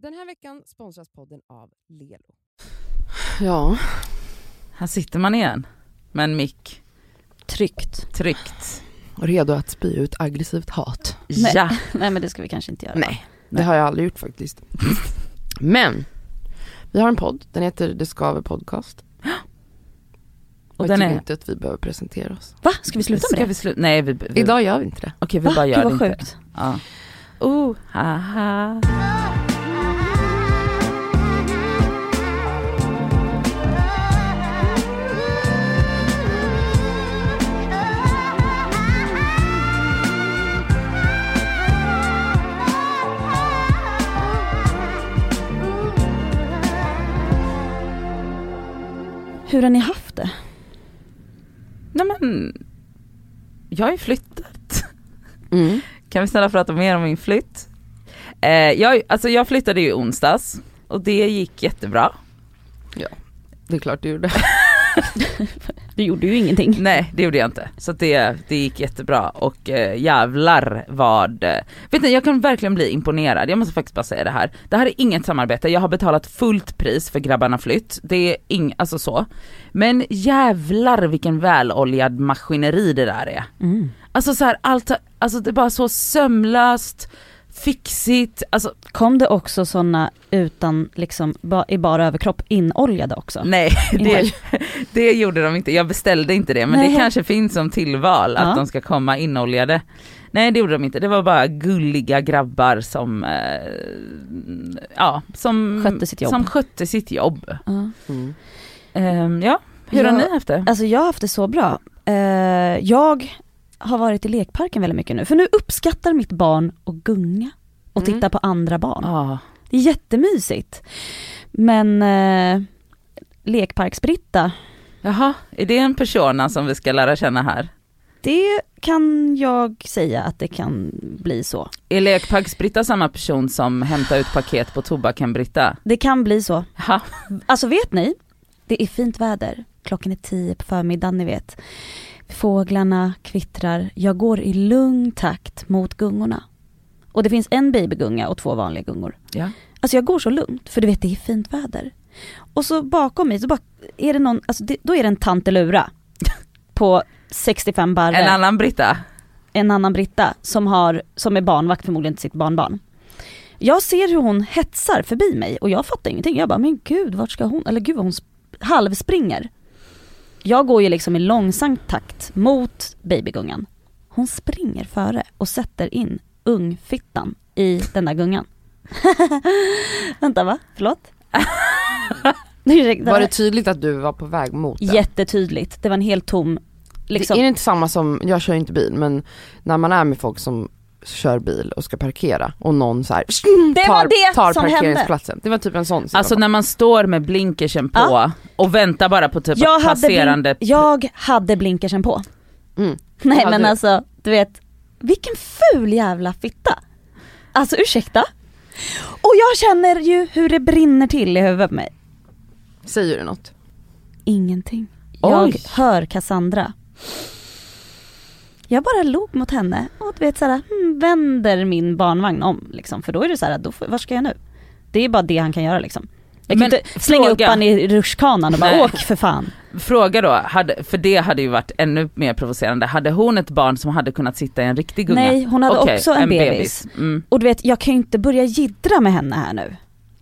Den här veckan sponsras podden av Lelo. Ja, Här sitter man igen med en mick Tryggt. tryckt. redo att spy ut aggressivt hat. Nej. Ja. Nej men det ska vi kanske inte göra. Nej, det har jag aldrig gjort faktiskt. Men, vi har en podd, den heter Det Skaver Podcast. Och jag den tycker är... inte att vi behöver presentera oss. Va? Ska vi sluta med Ska det? vi sluta? Nej vi, vi... Idag gör vi inte det. Okej vi Va? bara Gud gör det vad inte. sjukt. Ja. Oh, haha. Hur har ni haft det? Nej men, jag har ju flyttat. Mm. Kan vi snälla prata mer om min flytt? Eh, jag, alltså jag flyttade ju i onsdags och det gick jättebra. Det är klart du gjorde. Du gjorde ju ingenting. Nej det gjorde jag inte. Så det, det gick jättebra och eh, jävlar vad, eh, vet ni jag kan verkligen bli imponerad, jag måste faktiskt bara säga det här. Det här är inget samarbete, jag har betalat fullt pris för grabbarna flytt, det är ing, alltså så. Men jävlar vilken väloljad maskineri det där är. Mm. Alltså så här, allt, alltså det är bara så sömlöst, fixigt, alltså Kom det också sådana utan liksom ba, i bara överkropp inoljade också? nej det, det gjorde de inte, jag beställde inte det men Nej. det kanske finns som tillval Ja. att de ska komma inoljade. Nej det gjorde de inte, det var bara gulliga grabbar som, eh, ja, som Skötte sitt jobb. Som skötte sitt jobb. Ja. Mm. Ehm, ja, hur har Ja. ni haft det? Alltså jag har haft det så bra. Eh, jag har varit i lekparken väldigt mycket nu, för nu uppskattar mitt barn att gunga och Mm. titta på andra barn. Ja. Det är jättemysigt. Men eh, lekparksbritta, Jaha, är det en persona som vi ska lära känna här? det kan jag säga att det kan bli så. Är lekparks-Britta samma person som hämtar ut paket på tobaken-Britta? Det kan bli så. Ja. Alltså vet ni, det är fint väder. Klockan är tio på förmiddagen, ni vet. Fåglarna kvittrar. Jag går i lugn takt mot gungorna. Och det finns en babygunga och två vanliga gungor. ja. Alltså jag går så lugnt, för du vet det är fint väder. Och så bakom mig så bara, är det någon, alltså det, då är det en tantelura på 65 barre, En en, annan Britta? annan Britta som, har, som är barnvakt förmodligen till sitt barnbarn. Jag ser hur hon hetsar förbi mig och jag fattar ingenting. Jag bara, men gud vart ska hon, eller gud vad hon sp- halvspringer. Jag går ju liksom i långsam takt mot babygungan. Hon springer före och sätter in ungfittan i den där gungan. Vänta va? Förlåt? Var det tydligt att du var på väg mot det? Jättetydligt. Det var en helt tom, liksom. Det är inte samma som, jag kör inte bil men när man är med folk som kör bil och ska parkera och någon så här Det tar, var det tar som hände. parkeringsplatsen. Det var typ en sån situation. Alltså när man står med blinkersen på Ja. och väntar bara på typ Jag hade, passerande... blink- jag hade blinkersen på. Mm. Nej Hade men du? alltså, du vet, vilken ful jävla fitta. Alltså ursäkta? Och jag känner ju hur det brinner till i huvudet på mig. Säger du något? Ingenting. Jag Oj. hör Cassandra. Jag bara log mot henne och du vet såhär, hmm, vänder min barnvagn om liksom. För då är det såhär, då, får- vad ska jag nu? Det är bara det han kan göra liksom. Jag kan Men inte slänga upp fråga. han i rutschkanan och bara Nej. åk för fan. Fråga då, hade, för det hade ju varit ännu mer provocerande, hade hon ett barn som hade kunnat sitta i en riktig gunga? Nej, hon hade Okej, också en, bebis. Mm. Och du vet, jag kan ju inte börja jiddra med henne här nu.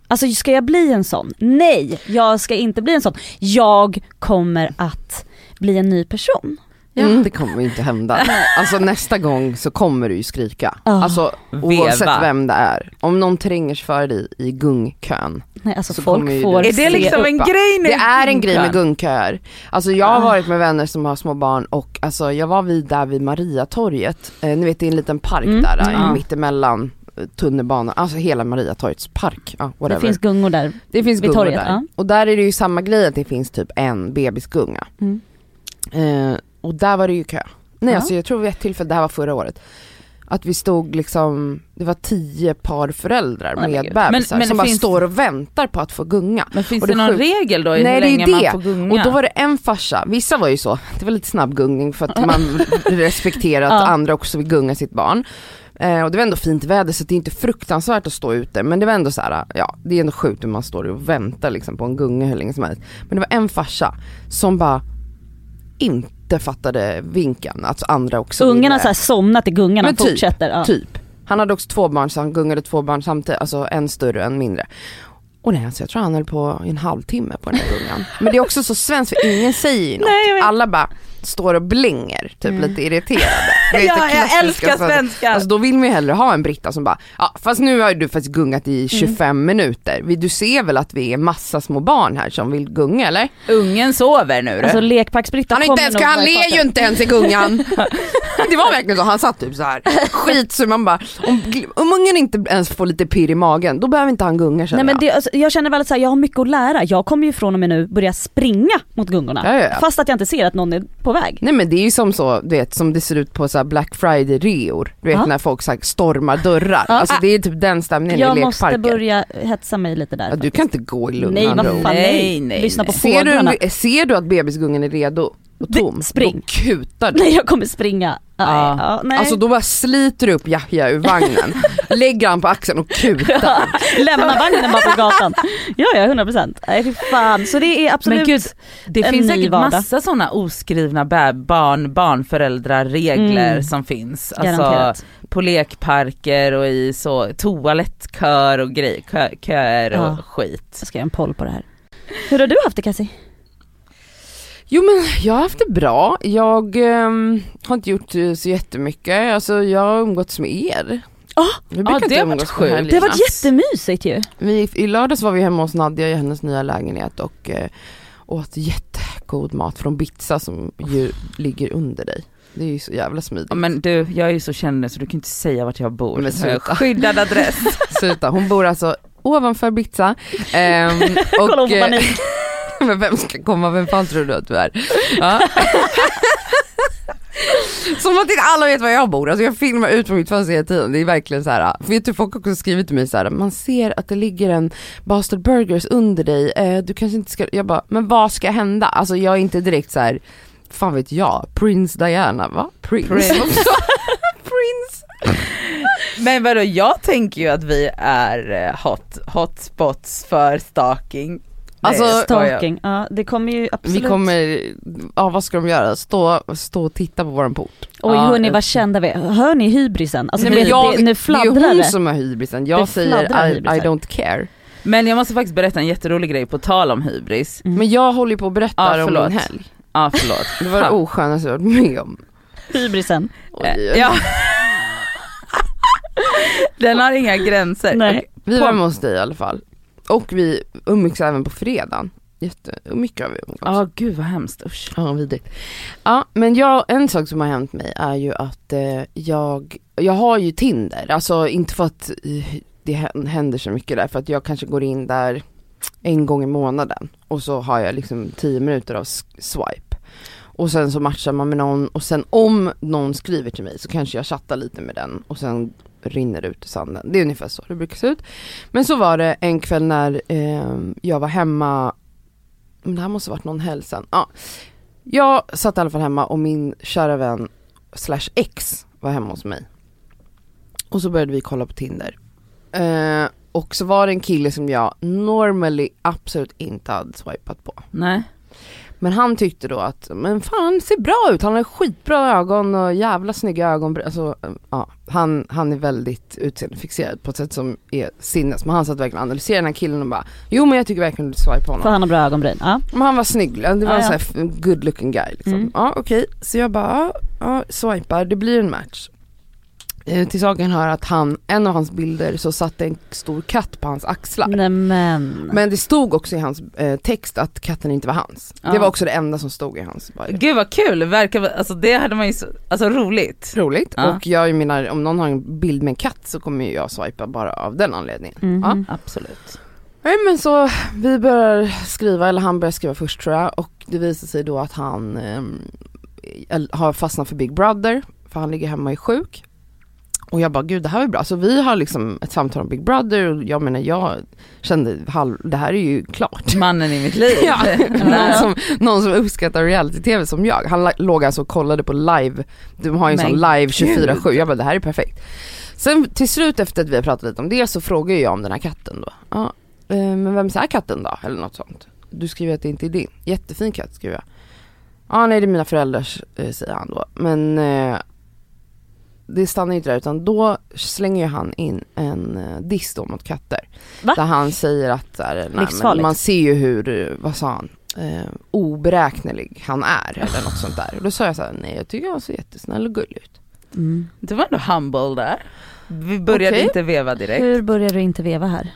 Alltså ska jag bli en sån? Nej, jag ska inte bli en sån. Jag kommer att bli en ny person. Ja. Mm, det kommer ju inte hända. Alltså nästa gång så kommer du ju skrika. Ah. Alltså oavsett Veva. vem det är. Om någon tränger sig för dig i gungkön. Nej alltså Så folk får du- Är det liksom en grej nu? Det är en grej med gungköer. Alltså jag har Ah. varit med vänner som har små barn och alltså jag var vid där vid Mariatorget, eh, ni vet det är en liten park Mm, där, mm. eh, Ja. mittemellan eh, tunnelbanan, alltså hela Mariatorgets park, ja, whatever. Det finns gungor där. det finns gungor torget, där. ja. Och där är det ju samma grej att det finns typ en bebisgunga. Mm. Eh, och där var det ju kö. Nej Ja. alltså jag tror vid ett tillfälle, det här var förra året, att vi stod liksom, det var tio par föräldrar men med bebisar Men- som bara finns- står och väntar på att få gunga. Men finns Och det, det någon sjuk- regel då i Nej, hur det är länge det. man får gunga? Och då var det en farsa, vissa var ju så, det var lite snabb gungning för att man respekterar att andra också vill gunga sitt barn. Eh, och det var ändå fint väder så det är inte fruktansvärt att stå ute men det var ändå så här, ja det är ändå sjukt hur man står och väntar liksom på en gunga hur länge som helst. Men det var en farsa som bara inte fattade vinkeln, alltså andra också Ungarna ville. så här somnat i gungan och typ, fortsätter. Ja. Typ. Han hade också två barn så han gungade två barn samtidigt, alltså en större och en mindre. Och nej, alltså jag tror han höll på i en halvtimme på den här gungan. Men det är också så svenskt för ingen säger ju något. Nej. Alla bara står och blänger, typ Mm. lite irriterade. Ja, jag älskar svenska. svenskar. Alltså då vill man ju hellre ha en britta som bara, ja fast nu har du faktiskt gungat Mm. i 25 minuter. Vi- Du ser väl att vi är massa små barn här som vill gunga eller? Ungen sover nu du. Alltså lekparksbritta Han, inte ens, nog han ler ju inte ens i gungan. det var verkligen så, han satt typ så här skit så man bara, om, om ungen inte ens får lite pirr i magen då behöver inte han gunga känner Nej men jag. det, alltså, jag känner väl att så här, jag har mycket att lära. Jag kommer ju från och med nu börja springa mot gungorna. Ja, ja, ja. Fast att jag inte ser att någon är på väg. Nej men det är ju som så, du vet som det ser ut på så här Black Friday reor. Du vet Ja. när folk så här stormar dörrar. Ja. Alltså det är typ den stämningen Jag i måste lekparker. börja hetsa mig lite där. Ja, du kan inte gå i lugn Nej vad fan Nej, nej. nej, Lyssna på Ser fåglarna. du, ser du att bebisgungen är redo och Det- tom, spring. då kutar du. Nej jag kommer springa. Nej, Ja. ja, nej. Alltså då bara sliter du upp Yahya ur vagnen, lägger han på axeln och kutar. Lämna vagnen bara på gatan. Ja ja 100%. Nej fy fan. Så det är absolut. Men gud, det en finns säkert vardag. massa sådana oskrivna barn, barnföräldrar regler Mm. som finns. Alltså Garanterat. på lekparker och i så toalettkör och grejer, kö, köer och Ja. skit. Jag ska göra en poll på det här. Hur har du haft det Cassie? Jo men jag har haft det bra, jag ehm, har inte gjort eh, så jättemycket, alltså jag har umgåtts med er. Ja. Vi brukar det inte har varit umgås sjukt. Det har varit jättemysigt ju. Vi, I lördags var vi hemma hos Nadja i hennes nya lägenhet och eh, åt jättegod mat från Bitsa som ju ligger under dig. Det är ju så jävla smidigt. Men du, jag är ju så känd nu så du kan inte säga vart jag bor. Men sluta. Skyddad adress. Sluta, hon bor alltså ovanför Bitsa. Ehm, Kolla hon får eh, panik. men vem ska komma, vem fan tror du att du är? Ja. Som att inte alla vet var jag bor, alltså jag filmar ut från mitt fönster hela tiden. Det är verkligen så här. vet du folk har också skrivit till mig så här. man ser att det ligger en Bastard Burgers under dig, eh, du kanske inte ska, jag bara, men vad ska hända? Alltså jag är inte direkt så här. fan vet jag, Prince Diana, va? Prince? Prince. Prince. Men vadå, jag tänker ju att vi är eh, hot, hotspots för stalking. Alltså. Stalking, ja det kommer ju absolut. Vi kommer, ja vad ska de göra? Stå, stå och titta på våran port. Oj Ja, hörni vad kända vi är. Hör ni hybrisen? Alltså Nej, det, men jag, det, nu det är fladdrar hon det. som har hybrisen, jag Det säger fladdrar I, I don't care. Men jag måste faktiskt berätta en jätterolig grej på tal om hybris. Mm. Men jag håller ju på att berätta Ja, om min helg. Ja förlåt. Det var det oskönaste jag varit med om. Hybrisen. Oj. Ja. Den har inga gränser. Nej. Okej. Vi var hemma hos dig i alla fall. Och vi umgicks även på fredagen. Jätte, mycket har vi umgåtts. Ja gud vad hemskt, usch. Ja, vidrigt. Ja, men jag, en sak som har hänt mig är ju att eh, jag, jag har ju Tinder, alltså inte för att eh, det hän- händer så mycket där, för att jag kanske går in där en gång i månaden och så har jag liksom tio minuter av swipe. Och sen så matchar man med någon och sen om någon skriver till mig så kanske jag chattar lite med den och sen rinner ut i sanden. Det är ungefär så det brukar se ut. Men så var det en kväll när eh, jag var hemma, men det här måste varit någon helg sen. Ja. Jag satt i alla fall hemma och min kära vän slash ex var hemma hos mig. Och så började vi kolla på Tinder. Eh, och så var det en kille som jag normally absolut inte hade swipat på. Nej. Men han tyckte då att, men fan han ser bra ut, han har skitbra ögon och jävla snygga ögon. Alltså, ja, han, han är väldigt utseendefixerad på ett sätt som är sinnes. Men han satt verkligen och analyserade den här killen och bara, jo men jag tycker verkligen du ska swipa på honom. För han har bra ögonbryn. Ja. Men han var snygg, det var Ja, en ja. sån good looking guy liksom. Mm. Ja okej, så jag bara, ja, swipar, det blir en match. Eh, till saken hör att han, en av hans bilder så satt en stor katt på hans axlar. Nej men. Det stod också i hans eh, text att katten inte var hans. Ja. Det var också det enda som stod i hans bio. Gud vad kul, verkar, alltså det hade man ju, så, alltså roligt. Roligt. Ja. Och jag menar, om någon har en bild med en katt så kommer ju jag swipa bara av den anledningen. Mhm. Ja. Absolut. Nej men så vi börjar skriva, eller han börjar skriva först tror jag och det visar sig då att han ehm, har fastnat för Big Brother för han ligger hemma och är sjuk. Och jag bara gud det här är bra, så vi har liksom ett samtal om Big Brother och jag menar jag kände halv, det här är ju klart. Mannen i mitt liv. Ja, någon, som, någon som uppskattar reality-tv som jag. Han låg alltså och kollade på live, de har ju en sån live gud. 24-7, jag bara det här är perfekt. Sen till slut efter att vi har pratat lite om det så frågar jag om den här katten då. Ja, eh, men vems är katten då? Eller något sånt. Du skriver att det inte är din. Jättefin katt skriver jag. Ja nej det är mina föräldrars eh, säger han då. Men eh, det stannar inte där utan då slänger ju han in en eh, diss då mot katter. Va? Där han säger att här, nej, man ser ju hur, vad sa han? Eh, oberäknelig han är eller något sånt där. Och då sa jag så här, nej jag tycker han ser jättesnäll och gullig ut. Mm. Det var ändå humble där. Vi började Okej. inte veva direkt. Hur börjar du inte veva här?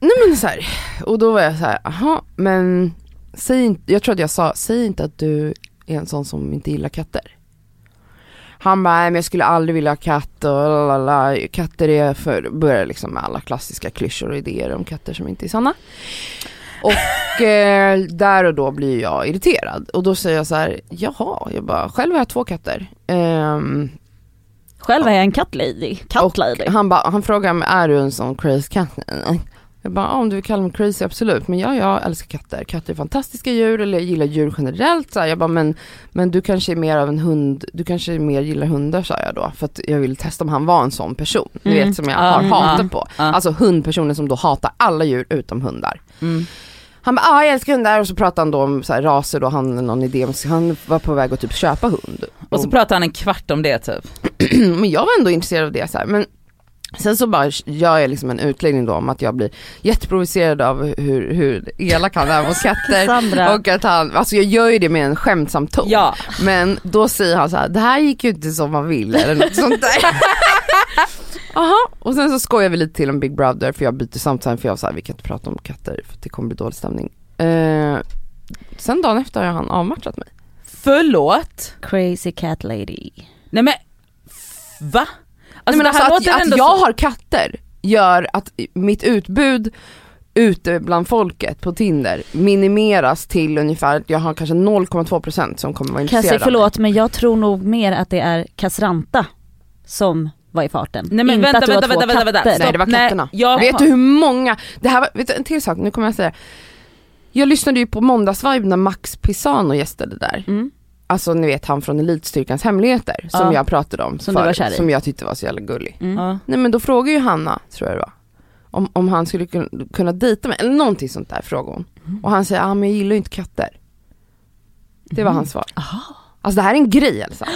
Nej men så här, och då var jag så här, aha, men säg inte, jag tror att jag sa, säg inte att du är en sån som inte gillar katter. Han bara, nej men jag skulle aldrig vilja ha katt och lalala. katter är för, börjar liksom med alla klassiska klyschor och idéer om katter som inte är sanna. Och eh, där och då blir jag irriterad och då säger jag så här, jaha, jag bara, själv har jag två katter. Ehm, Själv är jag en kattlady. Och han, bara, han frågar mig, är du en sån crazy cat? Jag bara, om du vill kalla mig crazy absolut, men ja, jag älskar katter. Katter är fantastiska djur, eller jag gillar djur generellt. Så här. Jag bara, men, men du kanske är mer av en hund, du kanske mer gillar hundar sa jag då. För att jag vill testa om han var en sån person. Mm. vet som jag Ja, har mm, hatat ja, på. ja. Alltså hundpersoner som då hatar alla djur utom hundar. Mm. Han bara, ja jag älskar hundar och så pratade han då om så här, raser då, han hade någon idé om, han var på väg att typ köpa hund. Och så pratade han en kvart om det typ. men jag var ändå intresserad av det så här. men Sen så bara gör jag liksom en utläggning då om att jag blir jätteprovocerad av hur, hur elak han är mot katter. Och att han, alltså jag gör ju det med en skämtsam ton. Ja. Men då säger han så här: det här gick ju inte som man ville eller något sånt där. Aha. och sen så skojar vi lite till om Big Brother för jag byter samtal för jag sa vi kan inte prata om katter för det kommer bli dålig stämning. Eh, sen dagen efter har han avmatchat mig. Förlåt. Crazy cat lady. Nej men, va? Nej, men det alltså att, att jag så- har katter gör att mitt utbud ute bland folket på Tinder minimeras till ungefär att jag har kanske 0,2% som kommer vara intresserade mig. förlåt men jag tror nog mer att det är Casranta som var i farten. Nej men Inte vänta, att du vänta, har två vänta, vänta, vänta. Nej det var katterna. jag Vet du hur många, det här var, vet du, en till sak, nu kommer jag säga Jag lyssnade ju på måndagsvibe när Max Pisano gästade där. Mm. Alltså ni vet han från Elitstyrkans hemligheter som Ja. jag pratade om Som i. som jag tyckte var så jävla gullig. Mm. Ja. Nej men då frågar ju Hanna, tror jag det var, om, om han skulle kunna, kunna dejta mig, eller någonting sånt där frågade hon. Mm. Och han säger, ja men jag gillar ju inte katter. Det var Mhm. hans svar. Alltså det här är en grej Elsa.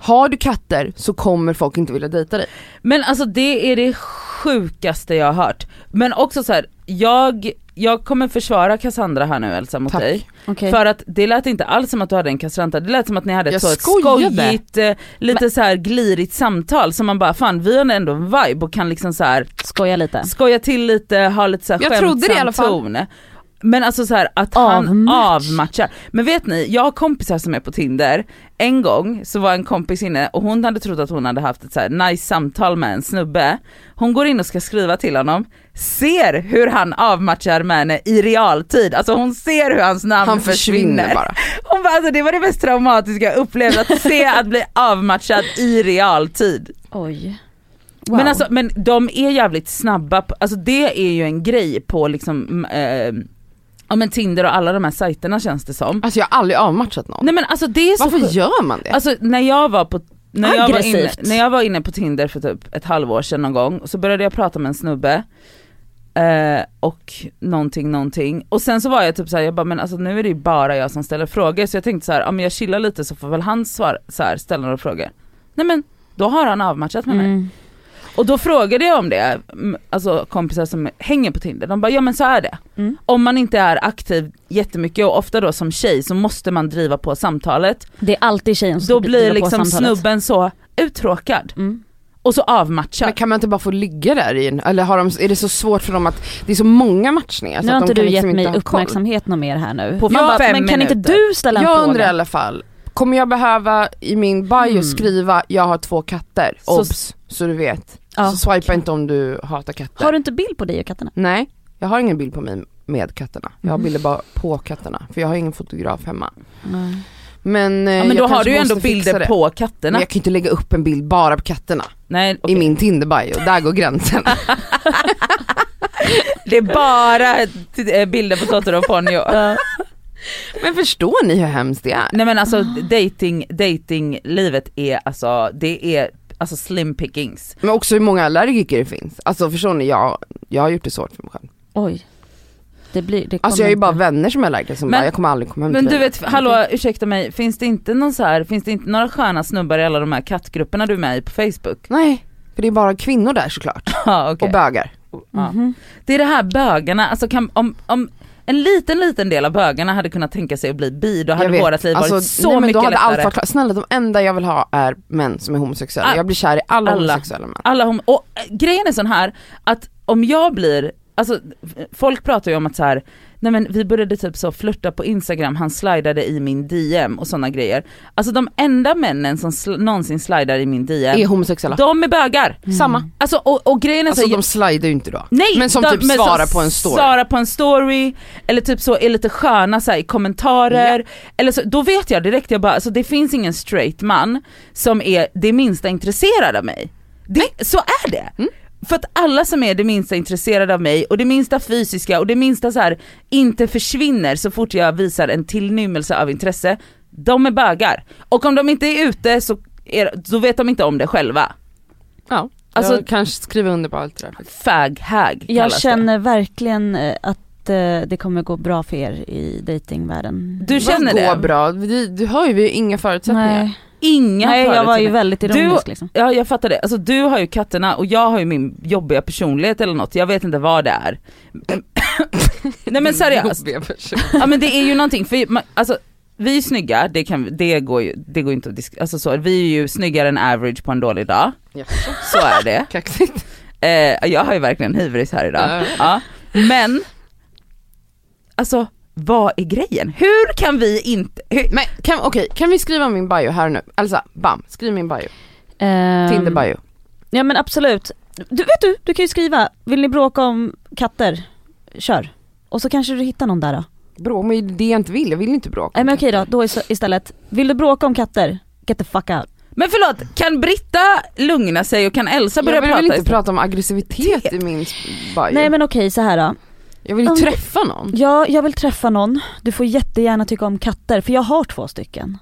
Har du katter så kommer folk inte vilja dejta dig. Men alltså det är det sjukaste jag har hört. Men också så här, jag, jag kommer försvara Cassandra här nu Elsa mot Tack. dig. Okej. För att det lät inte alls som att du hade en kastranta, det lät som att ni hade ett så ett skojigt, eh, lite så här glirigt samtal som man bara fan vi har ändå en vibe och kan liksom så här Skoja lite. skoja till lite, ha lite så här Jag skämtsam ton. Men alltså så här att han Avmatch. avmatchar. Men vet ni, jag har kompisar som är på Tinder, en gång så var en kompis inne och hon hade trott att hon hade haft ett så här nice samtal med en snubbe. Hon går in och ska skriva till honom, ser hur han avmatchar med henne i realtid, alltså hon ser hur hans namn Han försvinner bara. Hon bara alltså det var det mest traumatiska jag upplevt, att se att bli avmatchad i realtid. Oj. Wow. Men alltså men de är jävligt snabba, på, alltså det är ju en grej på liksom eh, Ja men Tinder och alla de här sajterna känns det som. Alltså jag har aldrig avmatchat någon. Nej men alltså det är så Varför sjukt. gör man det? Alltså när jag var på när jag, var inne, Aggressivt. när jag var inne på Tinder för typ ett halvår sedan någon gång, så började jag prata med en snubbe eh, och någonting, någonting. Och sen så var jag typ såhär, jag bara men alltså nu är det ju bara jag som ställer frågor så jag tänkte så här, om jag chillar lite så får väl han svar, så här, ställa några frågor. Nej men då har han avmatchat med mig. Mm. Och då frågade jag om det, alltså kompisar som hänger på Tinder, de bara ja men så är det. Mm. Om man inte är aktiv jättemycket och ofta då som tjej så måste man driva på samtalet. Det är alltid tjejen som Då blir driva på liksom samtalet. snubben så uttråkad Mm. och så avmatchad. Men kan man inte bara få ligga där i en, eller har de, är det så svårt för dem att det är så många matchningar? Så Nu har inte de du kan gett liksom mig uppmärksamhet något mer här nu. På Man bara, fem men kan inte minuter. du ställa en Jag fråga? undrar i alla fall, kommer jag behöva i min bio Mm. skriva jag har två katter, Så- obs, så du vet. Ja. Så swipa inte om du hatar katter. Har du inte bild på dig och katterna? Nej, jag har ingen bild på mig med katterna. Jag har Mhm. bilder bara på katterna, för jag har ingen fotograf hemma. Men, eh, ja, men då har du ju ändå bilder på Men katterna. jag kan ju inte lägga upp en bild bara på katterna Nej, okej. i min Tinder-bio, där går gränsen. Det är bara eh, bilder på Totoro och Ponyo. Men förstår ni hur hemskt det är? Nej men alltså dating, datinglivet är alltså, det är alltså slim pickings. Men också hur många allergiker det finns. Alltså förstår ni, jag, jag har gjort det svårt för mig själv. Oj. Det blir, det Alltså jag har ju bara vänner som är allergiker som Men- bara, jag kommer aldrig komma hem Men till du dig. vet, hallå ursäkta mig, finns det inte någon så här, finns det inte några sköna snubbar i alla de här kattgrupperna du är med i på Facebook? Nej, för det är bara kvinnor där såklart. Ja okej. Och bögar. Ja. Mhm. Det är det här bögarna, alltså kan, om, om en liten liten del av bögarna hade kunnat tänka sig att bli bi, då hade vårat liv varit Alltså, så nej, men mycket lättare. allt varit. Snälla de enda jag vill ha är män som är homosexuella. Ah, jag blir kär i alla, alla. homosexuella män. Alla hom- och äh, grejen är sån här, att om jag blir, alltså folk pratar ju om att så här, nej men vi började typ så flirta på instagram, han slidade i min DM och sådana grejer. Alltså de enda männen som sl- någonsin slidar i min DM, Är homosexuella. de är bögar. Samma. Alltså och, och grejen är Alltså så, de slidar ju inte då. Nej, men som de- typ men svarar som på en story. Svarar på en story, eller typ så är lite sköna så här, i kommentarer, eller så, då vet jag direkt, jag bara, alltså det finns ingen straight man som är det minsta intresserad av mig. Det, så är det. Mm. För att alla som är det minsta intresserade av mig och det minsta fysiska och det minsta så här inte försvinner så fort jag visar en tillnymmelse av intresse, de är bögar. Och om de inte är ute så, är, så vet de inte om det själva. Ja, Alltså- jag kanske skriver under på allt det där. Fag-hag Jag kallas det. känner verkligen eh, att eh, det kommer gå bra för er i datingvärlden. Du känner Vad det? går bra? Du, du har ju vi har inga förutsättningar. Nej, Inga Nej jag var ju väldigt ironisk liksom. Ja jag fattar det, alltså du har ju katterna och jag har ju min jobbiga personlighet eller något, jag vet inte vad det är. Nej men seriöst, ja men det är ju någonting, för man, alltså vi är snygga, det, kan, det, går ju, det går inte att disk- alltså så, vi är ju snyggare än average på en dålig dag, Jaså, så är det. kaxigt. Eh, jag har ju verkligen hybris här idag. Ja. Men, alltså vad är grejen? Hur kan vi inte, hur, Men kan, okej, kan vi skriva min bio här nu? Alltså, bam, skriv min bio. Ehm, Tinder bio. Ja men absolut. Du vet du, du kan ju skriva, vill ni bråka om katter? Kör. Och så kanske du hittar någon där då. Bråk, men det jag inte vill, jag vill inte bråka. Nej men okej då, då is- istället, vill du bråka om katter? Get the fuck out. men förlåt, kan Britta lugna sig och kan Elsa börja Jag vill prata inte istället? prata om aggressivitet i min bio. Nej men okej så här då. Jag vill ju Om- träffa någon. Ja, jag vill träffa någon. Du får jättegärna tycka om katter, för jag har två stycken.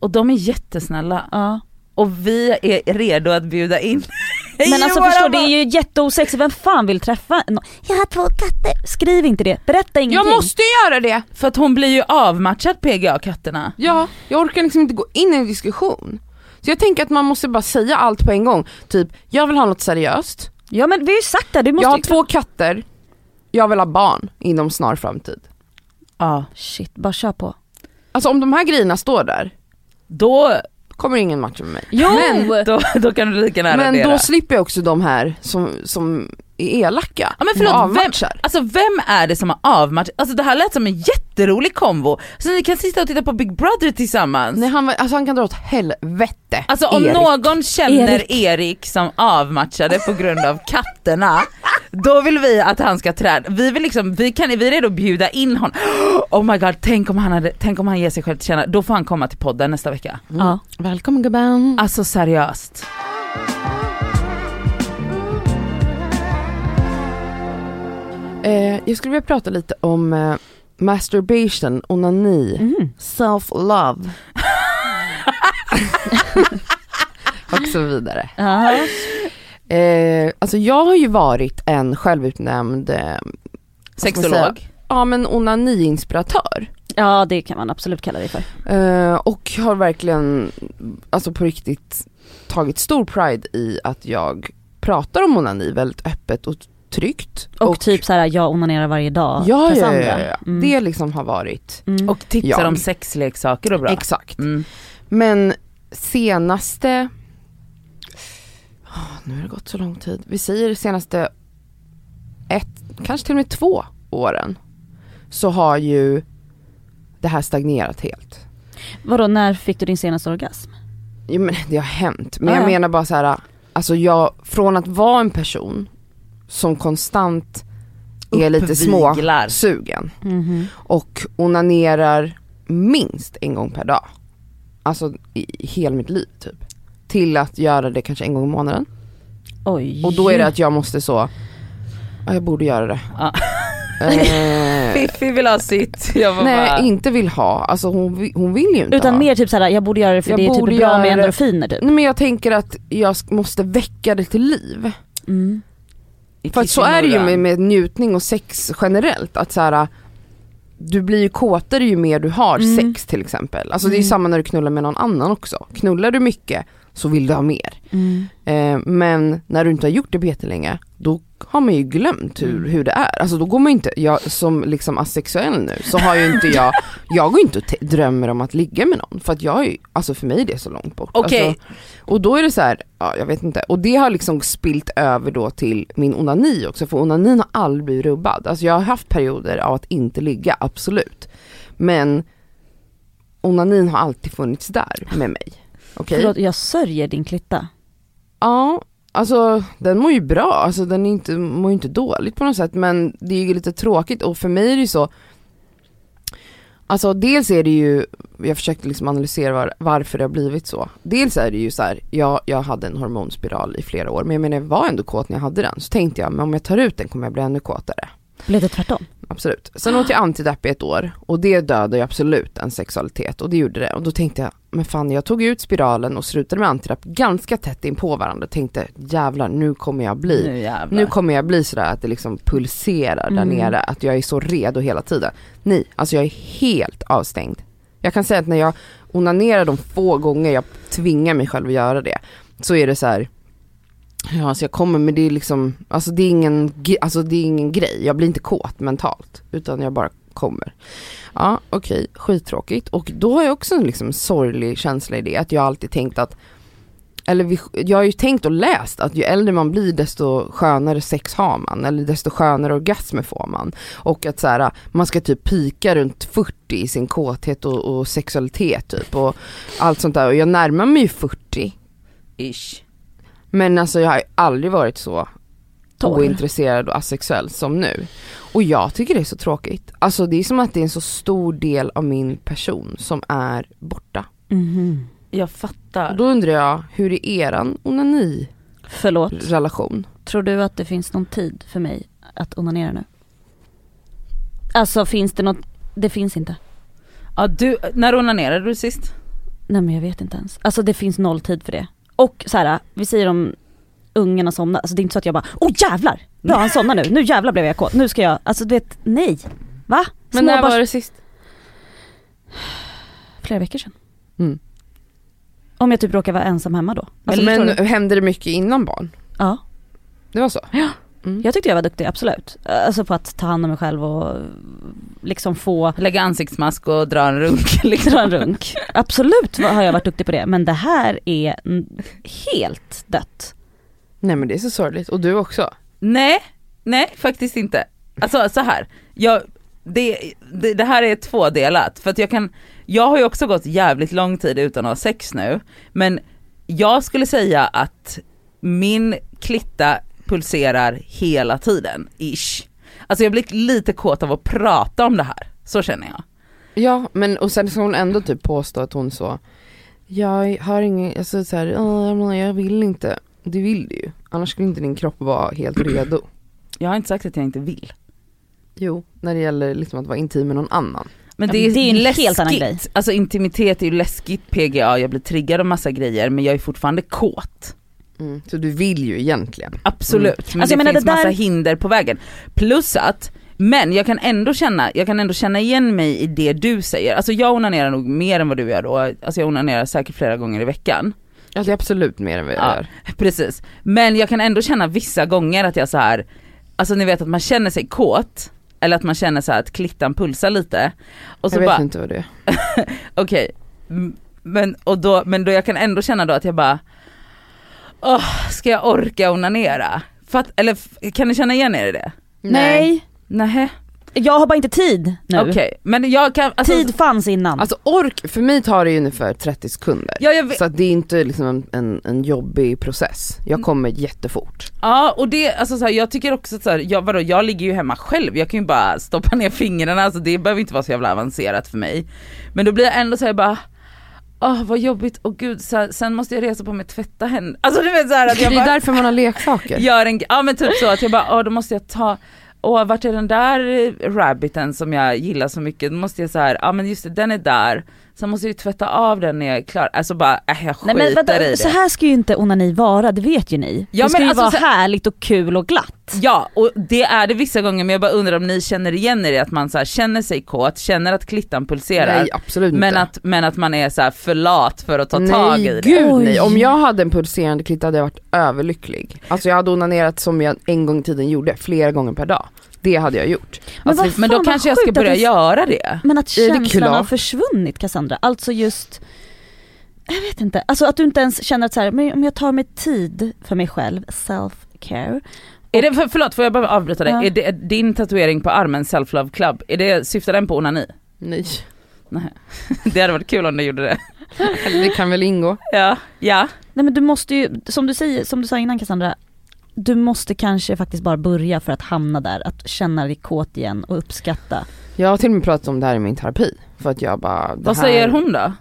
Och de är jättesnälla. Ja. Och vi är redo att bjuda in Men alltså förstår, det är ju jätteosexigt, vem fan vill träffa någon? Jag har två katter. Skriv inte det, berätta ingenting. Jag måste ju göra det! För att hon blir ju avmatchad PGA-katterna. Ja, jag orkar liksom inte gå in i en diskussion. Så jag tänker att man måste bara säga allt på en gång. Typ, jag vill ha något seriöst, Ja men vi har ju sagt det, du måste jag har två katter, jag vill ha barn inom snar framtid. Ja. Shit, bara kör på. Alltså om de här grejerna står där, Då, kommer ingen matcha med mig. Jo! Men, då, då kan du lika gärna men radera. då slipper jag också de här som, som är elaka. Ja men förlåt, och vem, alltså vem är det som har avmatchat? Alltså det här lät som en jätterolig kombo. Så ni kan sitta och titta på Big Brother tillsammans. Nej, han, var- alltså han kan dra åt helvete. Alltså om Erik. någon känner Erik. Erik. som avmatchade på grund av katterna, då vill vi att han ska träda, vi vill liksom, vi, kan, vi är redo att bjuda in honom. Oh my god, tänk om han, hade, tänk om han ger sig själv till känna, då får han komma till podden nästa vecka. Ja. Välkommen gubben. Alltså seriöst. Eh, jag skulle vilja prata lite om eh, masturbation, onani, Mm. self-love. och så vidare. Ja. Eh, alltså jag har ju varit en självutnämnd eh? Sexolog. ja men onani-inspiratör. ja det kan man absolut kalla det för. Eh, och har verkligen, alltså på riktigt tagit stor pride i att jag pratar om onani väldigt öppet och tryggt. Och, typ såhär, jag onanerar varje dag. ja, ja, Cassandra. ja, ja, ja. Mm. det liksom har varit Mm. Och tipsar Jag. om sexleksaker och bra. exakt. Mm. Men senaste, Ah, nu har det gått så lång tid, vi säger senaste ett, kanske till och med två åren, så har ju det här stagnerat helt. Vadå, när fick du din senaste orgasm? Jo men det har hänt, men Ah, jag ja. menar bara så här, alltså jag, från att vara en person som konstant är lite småsugen Mhm. och onanerar minst en gång per dag. Alltså i, i hela mitt liv typ. Till att göra det kanske en gång i månaden. Oj. Och då är det att jag måste så, ja, jag borde göra det. Ja. Eh, Fiffi vill ha sitt. Jag nej bara, inte vill ha, alltså hon, hon vill ju inte Utan ha. mer typ såhär, jag borde göra det för Jag det är typ bra med endorfiner typ. Nej men jag tänker att jag måste väcka det till liv. Mm. För att så är det ju med, med njutning och sex generellt, att så här, du blir ju kåtare ju mer du har Mm. sex till exempel. Alltså det är ju Mm. samma när du knullar med någon annan också. Knullar du mycket så vill du ha mer. Mm. Eh, men när du inte har gjort det på jättelänge, då har man ju glömt hur, Mm. hur det är. Alltså då går man inte, jag som liksom asexuell nu, så har ju inte jag, jag går inte och te- drömmer om att ligga med någon. För att jag är ju, alltså för mig är det så långt bort. Okej. Alltså, och då är det så här, ja jag vet inte. Och det har liksom spilt över då till min onani också, för onanin har aldrig blivit rubbad. Alltså jag har haft perioder av att inte ligga, absolut. Men onanin har alltid funnits där med mig. Okej? Förlåt, jag sörjer din klitta. Ja, alltså den mår ju bra, alltså den är inte, mår ju inte dåligt på något sätt men det är ju lite tråkigt och för mig är det ju så Alltså dels är det ju, jag försökte liksom analysera var, varför det har blivit så. Dels är det ju så här, jag, jag hade en hormonspiral i flera år men jag menar jag var ändå kåt när jag hade den. Så tänkte jag, men om jag tar ut den kommer jag bli ännu kåtare. Blev det tvärtom? Absolut. Sen åt jag antidepp i ett år och det dödade ju absolut en sexualitet och det gjorde det. Och då tänkte jag, men fan jag tog ut spiralen och slutade med antidepp ganska tätt in på varandra. Tänkte jävlar nu kommer jag bli, Nu jävlar. nu kommer jag bli sådär att det liksom pulserar där Mm. nere, att jag är så redo hela tiden. Nej, alltså jag är helt avstängd. Jag kan säga att när jag onanerar de få gånger jag tvingar mig själv att göra det, så är det så här. Ja, alltså jag kommer men det är liksom, alltså det är ingen, alltså det är ingen grej. Jag blir inte kåt mentalt, utan jag bara kommer. Ja, okej, skittråkigt. Och då har jag också en liksom sorglig känsla i det, att jag alltid tänkt att eller vi, jag har ju tänkt och läst att ju äldre man blir desto skönare sex har man, eller desto skönare orgasmer får man. Och att så här, man ska typ pika runt 40 i sin kåthet och, och sexualitet typ och allt sånt där. Och jag närmar mig ju 40, Ish men alltså jag har aldrig varit så Torr. ointresserad och asexuell som nu. Och jag tycker det är så tråkigt. Alltså det är som att det är en så stor del av min person som är borta. Mhm. Jag Och fattar. då undrar jag, hur är eran onani-relation? Förlåt, tror du att det finns någon tid för mig att onanera nu? Alltså finns det något, det finns inte. Ja, du, när onanerade du sist? Nej men jag vet inte ens. Alltså det finns noll tid för det. Och så här, vi säger om ungarna somnar, alltså det är inte så att jag bara åh jävlar! Bra han somnar nu, nu jävlar blev jag kåt, nu ska jag, alltså du vet, nej. Va? Men när var det sist? Flera veckor sedan. Mm. Om jag typ råkar vara ensam hemma då. Men, Alltså, men du? hände det mycket innan barn? Ja, Det var så? Ja. Mm. jag tyckte jag var duktig, absolut. Alltså på att ta hand om mig själv och liksom få Lägga ansiktsmask och dra en runk liksom. dra en runk. Absolut har jag varit duktig på det, men det här är helt dött. Nej men det är så sorgligt, och du också? Nej, nej faktiskt inte. Alltså så här. Jag, det, det, det här är tvådelat för att jag kan, jag har ju också gått jävligt lång tid utan att ha sex nu, men jag skulle säga att min klitta pulserar hela tiden, ish. Alltså jag blir lite kåt av att prata om det här, så känner jag. Ja, men och sen ska hon ändå typ påstå att hon så Jag har ingen, alltså så här, "Åh, jag vill inte Det vill du ju, annars skulle inte din kropp vara helt redo Jag har inte sagt att jag inte vill. Jo, när det gäller liksom att vara intim med någon annan Men det är, det är en läskigt. helt annan grej. Alltså intimitet är ju läskigt, PGA, jag blir triggad av massa grejer men jag är fortfarande kåt. Mm. Så du vill ju egentligen Absolut, men Alltså, det finns det där- massa hinder på vägen. Plus att, men jag kan ändå känna, jag kan ändå känna igen mig i det du säger. Alltså jag onanerar nog mer än vad du gör då, alltså jag onanerar säkert flera gånger i veckan. Ja det är absolut mer än vad jag Ja. gör Precis, men jag kan ändå känna vissa gånger att jag så här, alltså ni vet att man känner sig kåt, eller att man känner så här att klittan pulsar lite. Och så Jag vet bara, inte vad det är okej, m- men, och då, men då jag kan ändå känna då att jag bara, åh, ska jag orka onanera? Fatt, eller kan ni känna igen er i det? Nej, Nähä, jag har bara inte tid nu. okej. Men jag kan, alltså, Tid fanns innan. Alltså ork, för mig tar det ju ungefär 30 sekunder ja, jag vet, Så det är inte liksom en, en, en jobbig process Mm. Jag kommer jättefort ja och det, alltså så här, jag tycker också att så här, jag, vadå, jag ligger ju hemma själv, jag kan ju bara stoppa ner fingrarna, alltså det behöver inte vara så jävla avancerat för mig. Men då blir jag ändå såhär bara, åh vad jobbigt, och gud. Så här, sen måste jag resa på mig tvätta händerna. Alltså du vet såhär att Det jag är bara därför man har leksaker. Gör en, ja men typ så att jag bara, åh då måste jag ta åh vart är den där rabbiten som jag gillar så mycket, då måste jag så här, ja men just det, den är där, sen måste jag ju tvätta av den när jag är klar, alltså bara, äh, jag skiter Nej men vänta, i det. så här ska ju inte onani vara, det vet ju ni. Ja, det ska men ju alltså vara så- härligt och kul och glatt. Ja, och det är det vissa gånger men jag bara undrar om ni känner igen er i att man så här, känner sig kåt, känner att klittan pulserar, Nej absolut men inte. att, men att man är så här för lat för att ta nej, tag i det. gud Oj. nej. Om jag hade en pulserande klitt hade jag varit överlycklig. Alltså jag hade onanerat som jag en gång i tiden gjorde, flera gånger per dag. Det hade jag gjort. Men Alltså, Men då kanske jag ska börja det- göra det. Men att känslan har försvunnit Cassandra, alltså just jag vet inte, alltså att du inte ens känner att så här, men om jag tar mig tid för mig själv, self-care. Är det, för, förlåt får jag bara avbryta dig, Ja. är det din tatuering på armen Self Love Club, är det, syftar den på onani? Nej, Det hade varit kul om den gjorde det. det kan väl ingå. Ja, ja. Nej men du måste ju, som du, säger, som du sa innan Cassandra, du måste kanske faktiskt bara börja för att hamna där, att känna dig kåt igen och uppskatta. Jag har till och med pratat om det här i min terapi. För att jag bara, Vad här... säger hon då?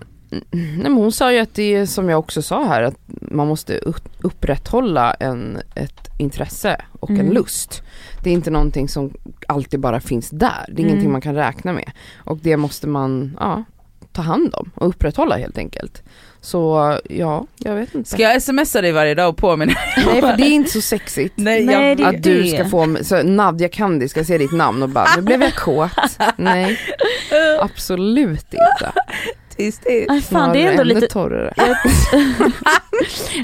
Nej men hon sa ju att det är som jag också sa här, att man måste upp- upprätthålla en, ett intresse och en Mm. lust. Det är inte någonting som alltid bara finns där, det är ingenting Mm. man kan räkna med. Och det måste man, ja, ta hand om och upprätthålla helt enkelt. Så ja, jag vet inte. Ska jag smsa dig varje dag och påminna? Nej för det är inte så sexigt. Nej, Nej, jag, det är Att du det. ska få, så Nadja Kandi ska se ditt namn och bara, nu blev jag kåt. Nej, absolut inte. tyst, tyst. Ay, fan det är ändå lite, torrare.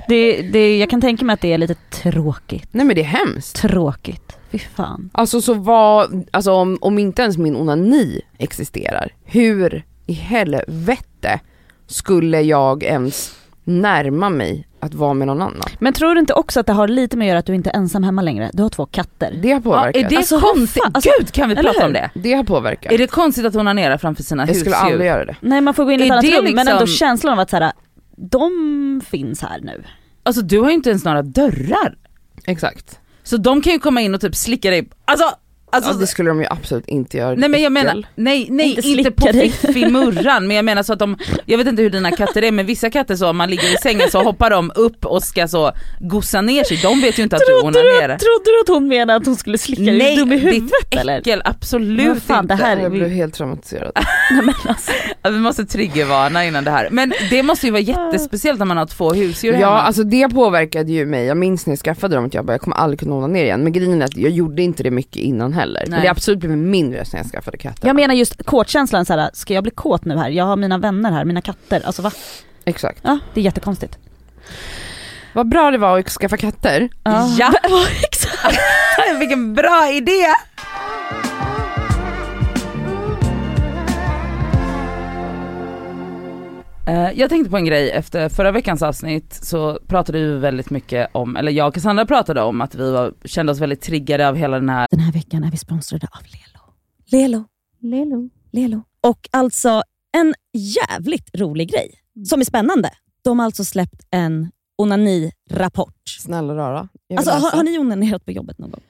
det, det, jag kan tänka mig att det är lite tråkigt. Nej men det är hemskt. Tråkigt, fy fan. Alltså så vad, alltså om, om inte ens min onani existerar, hur i helvete skulle jag ens närma mig att vara med någon annan? Men tror du inte också att det har lite med att göra att du inte är ensam hemma längre? Du har två katter. Det har Ja, påverkat. är det Alltså, konstigt? alltså, Gud kan vi prata om hur? det? Det har påverkat. Är det konstigt att onanera framför sina jag skulle aldrig husdjur? göra det. Nej man får gå in i ett annat rum men liksom- ändå känslan av att så här, de finns här nu. Alltså du har ju inte ens några dörrar. Exakt. Så de kan ju komma in och typ slicka dig, alltså, alltså ja, det skulle de ju absolut inte göra. Nej men jag menar, nej, nej Inte inte, på fiffimurran men jag menar så att de, jag vet inte hur dina katter är men vissa katter så om man ligger i sängen så hoppar de upp och ska så gossa ner sig, de vet ju inte att du onanerar. trodde du att hon menade att hon skulle slicka dig? Är du dum i huvudet ditt eller? äckel, absolut fan, inte. det här- Jag blev helt traumatiserad. Nej, men alltså. Ja, Vi måste triggervarna innan det här. Men det måste ju vara jättespeciellt när man har två husdjur Ja hemma. alltså det påverkade ju mig, jag minns när jag skaffade dem att jag bara jag kommer aldrig kunna onanera igen. Men grejen är att jag gjorde inte det mycket innan heller. Men Nej. det har absolut blivit mindre sen jag skaffade katter. Jag menar just kåtkänslan så här, ska jag bli kåt nu här? Jag har mina vänner här, mina katter, alltså va? Exakt. Ja, det är jättekonstigt. Vad bra det var att skaffa katter. Ja. exakt. Vilken bra idé! Jag tänkte på en grej, efter förra veckans avsnitt så pratade vi väldigt mycket om, eller jag och Cassandra pratade om att vi var, kände oss väldigt triggade av hela den här Den här veckan är vi sponsrade av Lelo. Lelo. Lelo. Lelo. Och alltså en jävligt rolig grej som är spännande. De har alltså släppt en onani-rapport. Snälla rara. Alltså, har, har ni onanerat på jobbet någon gång?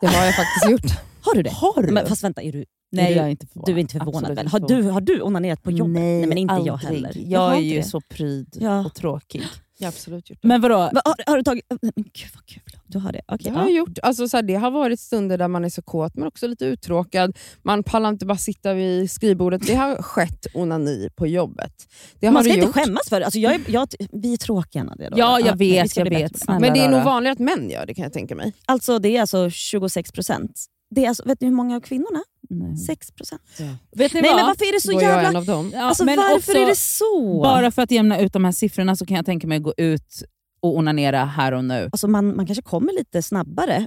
Det har jag faktiskt gjort. Har du det? Har du? Men fast vänta, är du, Nej är jag inte förvånad. du är inte förvånad Absolut väl? Har du, har du onanerat på jobbet? Nej, men inte jag aldrig. heller. Jag har är ju det. så pryd Ja. och tråkig. Jag har absolut gjort det. Men vadå? Va, har, har du tagit... Men gud vad kul, du har det. Okej, Det har ja. jag gjort. Alltså, så här, det har varit stunder där man är så kåt men också lite uttråkad. Man pallar inte bara sitta vid skrivbordet. Det har skett onani på jobbet. Det har Man ska inte gjort. skämmas för det. Alltså, jag är, jag, vi är tråkiga Nadia. Ja, jag vi vet, jag vet. Snälla. Men det är nog vanligare att män gör det kan jag tänka mig. Alltså det är alltså 26 procent. Det är alltså, vet ni hur många av kvinnorna? Nej. 6 procent. Vet ni Nej vad? men varför är det så Då är jag en jävla... av dem. Ja, Alltså men varför också, är det så? Bara för att jämna ut de här siffrorna så kan jag tänka mig att gå ut och onanera här och nu. Alltså man, man kanske kommer lite snabbare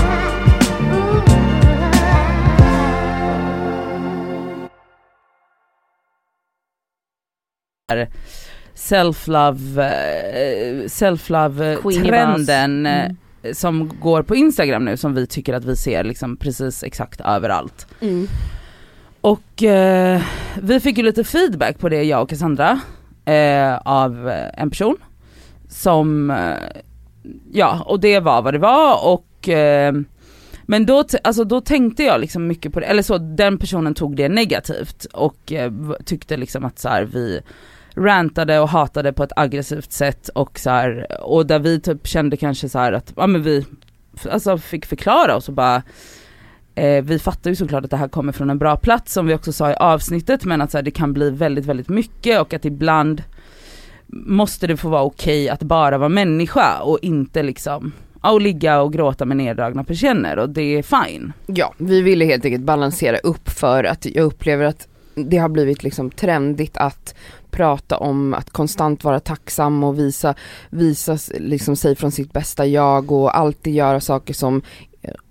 Self-love, eh, self-love Queenie trenden eh, Mm. som går på Instagram nu som vi tycker att vi ser liksom precis exakt överallt. Mm. Och eh, vi fick ju lite feedback på det jag och Cassandra eh, av eh, en person som, eh, ja och det var vad det var och eh, men då, alltså då tänkte jag liksom mycket på det, eller så den personen tog det negativt och eh, tyckte liksom att så här, vi rantade och hatade på ett aggressivt sätt och så här, och där vi typ kände kanske så här att, ja men vi alltså fick förklara oss och bara eh, vi fattar ju såklart att det här kommer från en bra plats som vi också sa i avsnittet men att så här, det kan bli väldigt väldigt mycket och att ibland måste det få vara okej att bara vara människa och inte liksom och ligga och gråta med neddragna persienner och det är fine. Ja, vi ville helt enkelt balansera upp för att jag upplever att det har blivit liksom trendigt att prata om att konstant vara tacksam och visa, visa liksom sig från sitt bästa jag och alltid göra saker som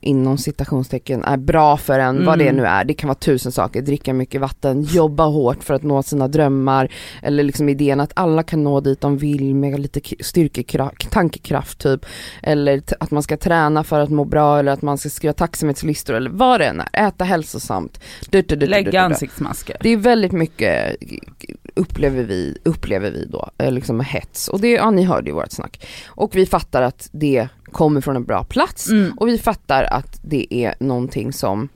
inom citationstecken är bra för en, vad det Mm. nu är. Det kan vara tusen saker, dricka mycket vatten, jobba hårt för att nå sina drömmar eller liksom idén att alla kan nå dit de vill med lite styrkekraft, tankekraft typ. Eller att man ska träna för att må bra eller att man ska skriva tacksamhetslistor eller vad det än är. Äta hälsosamt. Du, du, du. Lägga ansiktsmasker. Det är väldigt mycket upplever vi, upplever vi då, eh, liksom hets. Och det, ja ni hörde ju vårt snack. Och vi fattar att det kommer från en bra plats Mm. och vi fattar att det är någonting som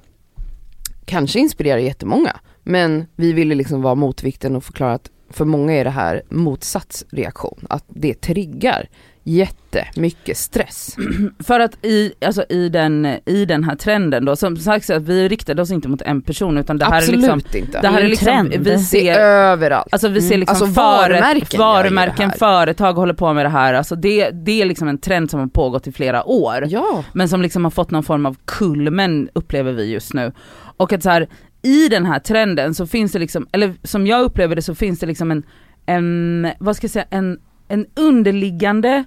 kanske inspirerar jättemånga. Men vi ville liksom vara motvikten och förklara att för många är det här motsatsreaktion. Att det triggar jättemycket stress. För att i, alltså i, den, i den här trenden då, som sagt så att vi riktade oss inte mot en person utan det här Absolut är liksom, inte. det här Det är är liksom, trend. vi ser överallt. Alltså vi ser Mm. liksom Alltså, varumärken varumärken företag håller på med det här, alltså det, det är liksom en trend som har pågått i flera år. ja. Men som liksom har fått någon form av kulmen upplever vi just nu. Och att så här, i den här trenden så finns det liksom, eller som jag upplever det så finns det liksom en, en vad ska jag säga, en, en underliggande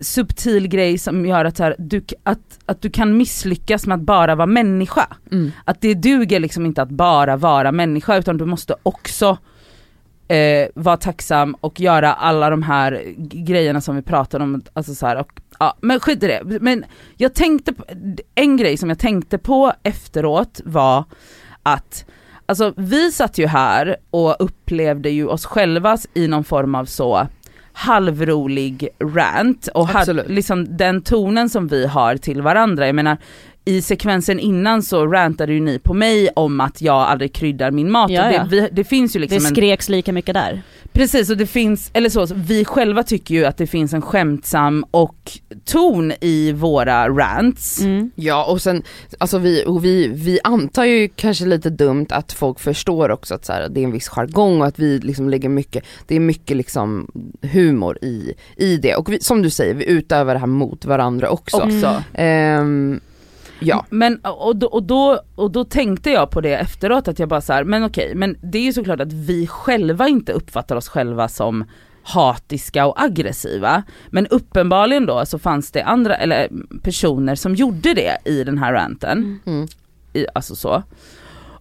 subtil grej som gör att, så här, du, att, att du kan misslyckas med att bara vara människa. Mm. Att det duger liksom inte att bara vara människa utan du måste också eh, vara tacksam och göra alla de här grejerna som vi pratade om. Alltså så här, och, ja, men skit i det. Men jag tänkte på, en grej som jag tänkte på efteråt var att Alltså vi satt ju här och upplevde ju oss själva i någon form av så halvrolig rant och Absolut. liksom den tonen som vi har till varandra. Jag menar i sekvensen innan så rantade ju ni på mig om att jag aldrig kryddar min mat Ja, det, vi, det finns ju liksom Det en skreks lika mycket där. Precis och det finns, eller så, vi själva tycker ju att det finns en skämtsam och ton i våra rants. Mm. Ja och sen, alltså vi, och vi, vi antar ju kanske lite dumt att folk förstår också att så här, det är en viss jargong och att vi liksom lägger mycket, det är mycket liksom humor i, i det. Och vi, som du säger, vi utövar det här mot varandra också. Också. Ehm, ja. Men och då, och, då, och då tänkte jag på det efteråt att jag bara så här, men okej, men det är ju såklart att vi själva inte uppfattar oss själva som hatiska och aggressiva. Men uppenbarligen då så fanns det andra, eller personer som gjorde det i den här ranten. Mm. i, alltså så.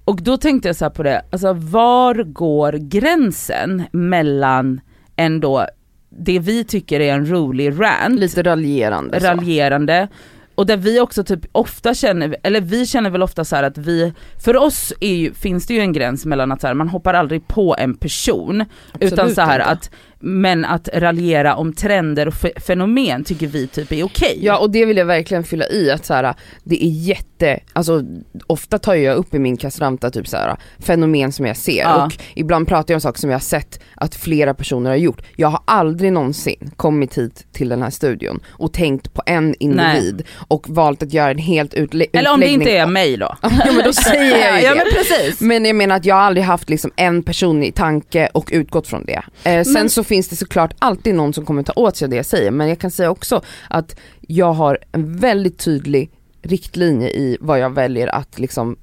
Och då tänkte jag så på det, alltså var går gränsen mellan ändå det vi tycker är en rolig rant, Lite raljerande. så. Och där vi också typ ofta känner, eller vi känner väl ofta så här att vi, för oss ju, finns det ju en gräns mellan att så här, man hoppar aldrig på en person, utan Absolut så här inte. att, men att raljera om trender och fe- fenomen tycker vi typ är okej. Ja och det vill jag verkligen fylla i att så här, det är jätte, alltså ofta tar jag upp i min kastranta typ så här, fenomen som jag ser Ja. och ibland pratar jag om saker som jag har sett att flera personer har gjort. Jag har aldrig någonsin kommit hit till den här studion och tänkt på en individ och valt att göra en helt utle- Eller om det inte är mig då. Ja men då säger jag ju ja det. men precis. Men jag menar att jag har aldrig haft liksom en person i tanke och utgått från det. Eh, sen Men- så finns det såklart alltid någon som kommer ta åt sig av det jag säger men jag kan säga också att jag har en väldigt tydlig riktlinje i vad jag väljer att liksom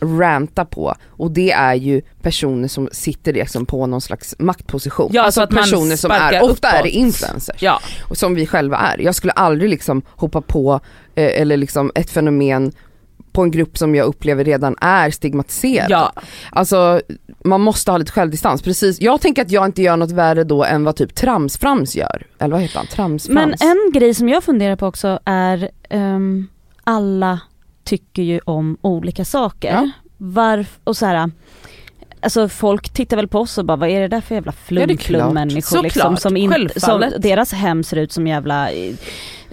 ranta på och det är ju personer som sitter liksom på någon slags maktposition. Ja, så alltså att personer som är, ofta är det uppåt. influencers. Ja, och som vi själva är. Jag skulle aldrig liksom hoppa på eh, eller liksom ett fenomen på en grupp som jag upplever redan är stigmatiserad. ja. Alltså man måste ha lite självdistans, precis. Jag tänker att jag inte gör något värre då än vad typ Tramsframs gör. Eller vad heter han? Tramsframs? Men en grej som jag funderar på också är, ehm, alla tycker ju om olika saker. Ja. Varf- och så här, alltså folk tittar väl på oss och bara vad är det där för jävla Ja, det är klart. flum-flum-människor liksom, som, in, som deras hem ser ut som jävla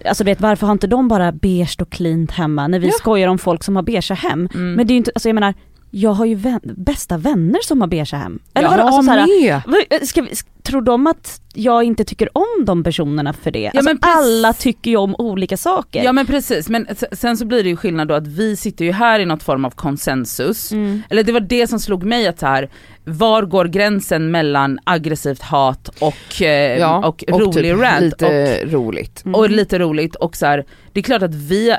Alltså du vet varför har inte de bara beige och cleant hemma när vi Ja. skojar om folk som har beige hem. Mm. Men det är ju inte, alltså jag menar, jag har ju vän, bästa vänner som har beige hem. Eller jag vadå? Alltså, så här, med! vad- Ska vi, tror de att jag inte tycker om de personerna för det? Alltså, men precis. alla tycker ju om olika saker. Ja men precis, men sen så blir det ju skillnad då att vi sitter ju här i något form av konsensus. Mm. Eller det var det som slog mig att så här, var går gränsen mellan aggressivt hat och, eh, Ja, och rolig typ rant? lite roligt. Mm. och lite roligt och så här, det är klart att vi, eh,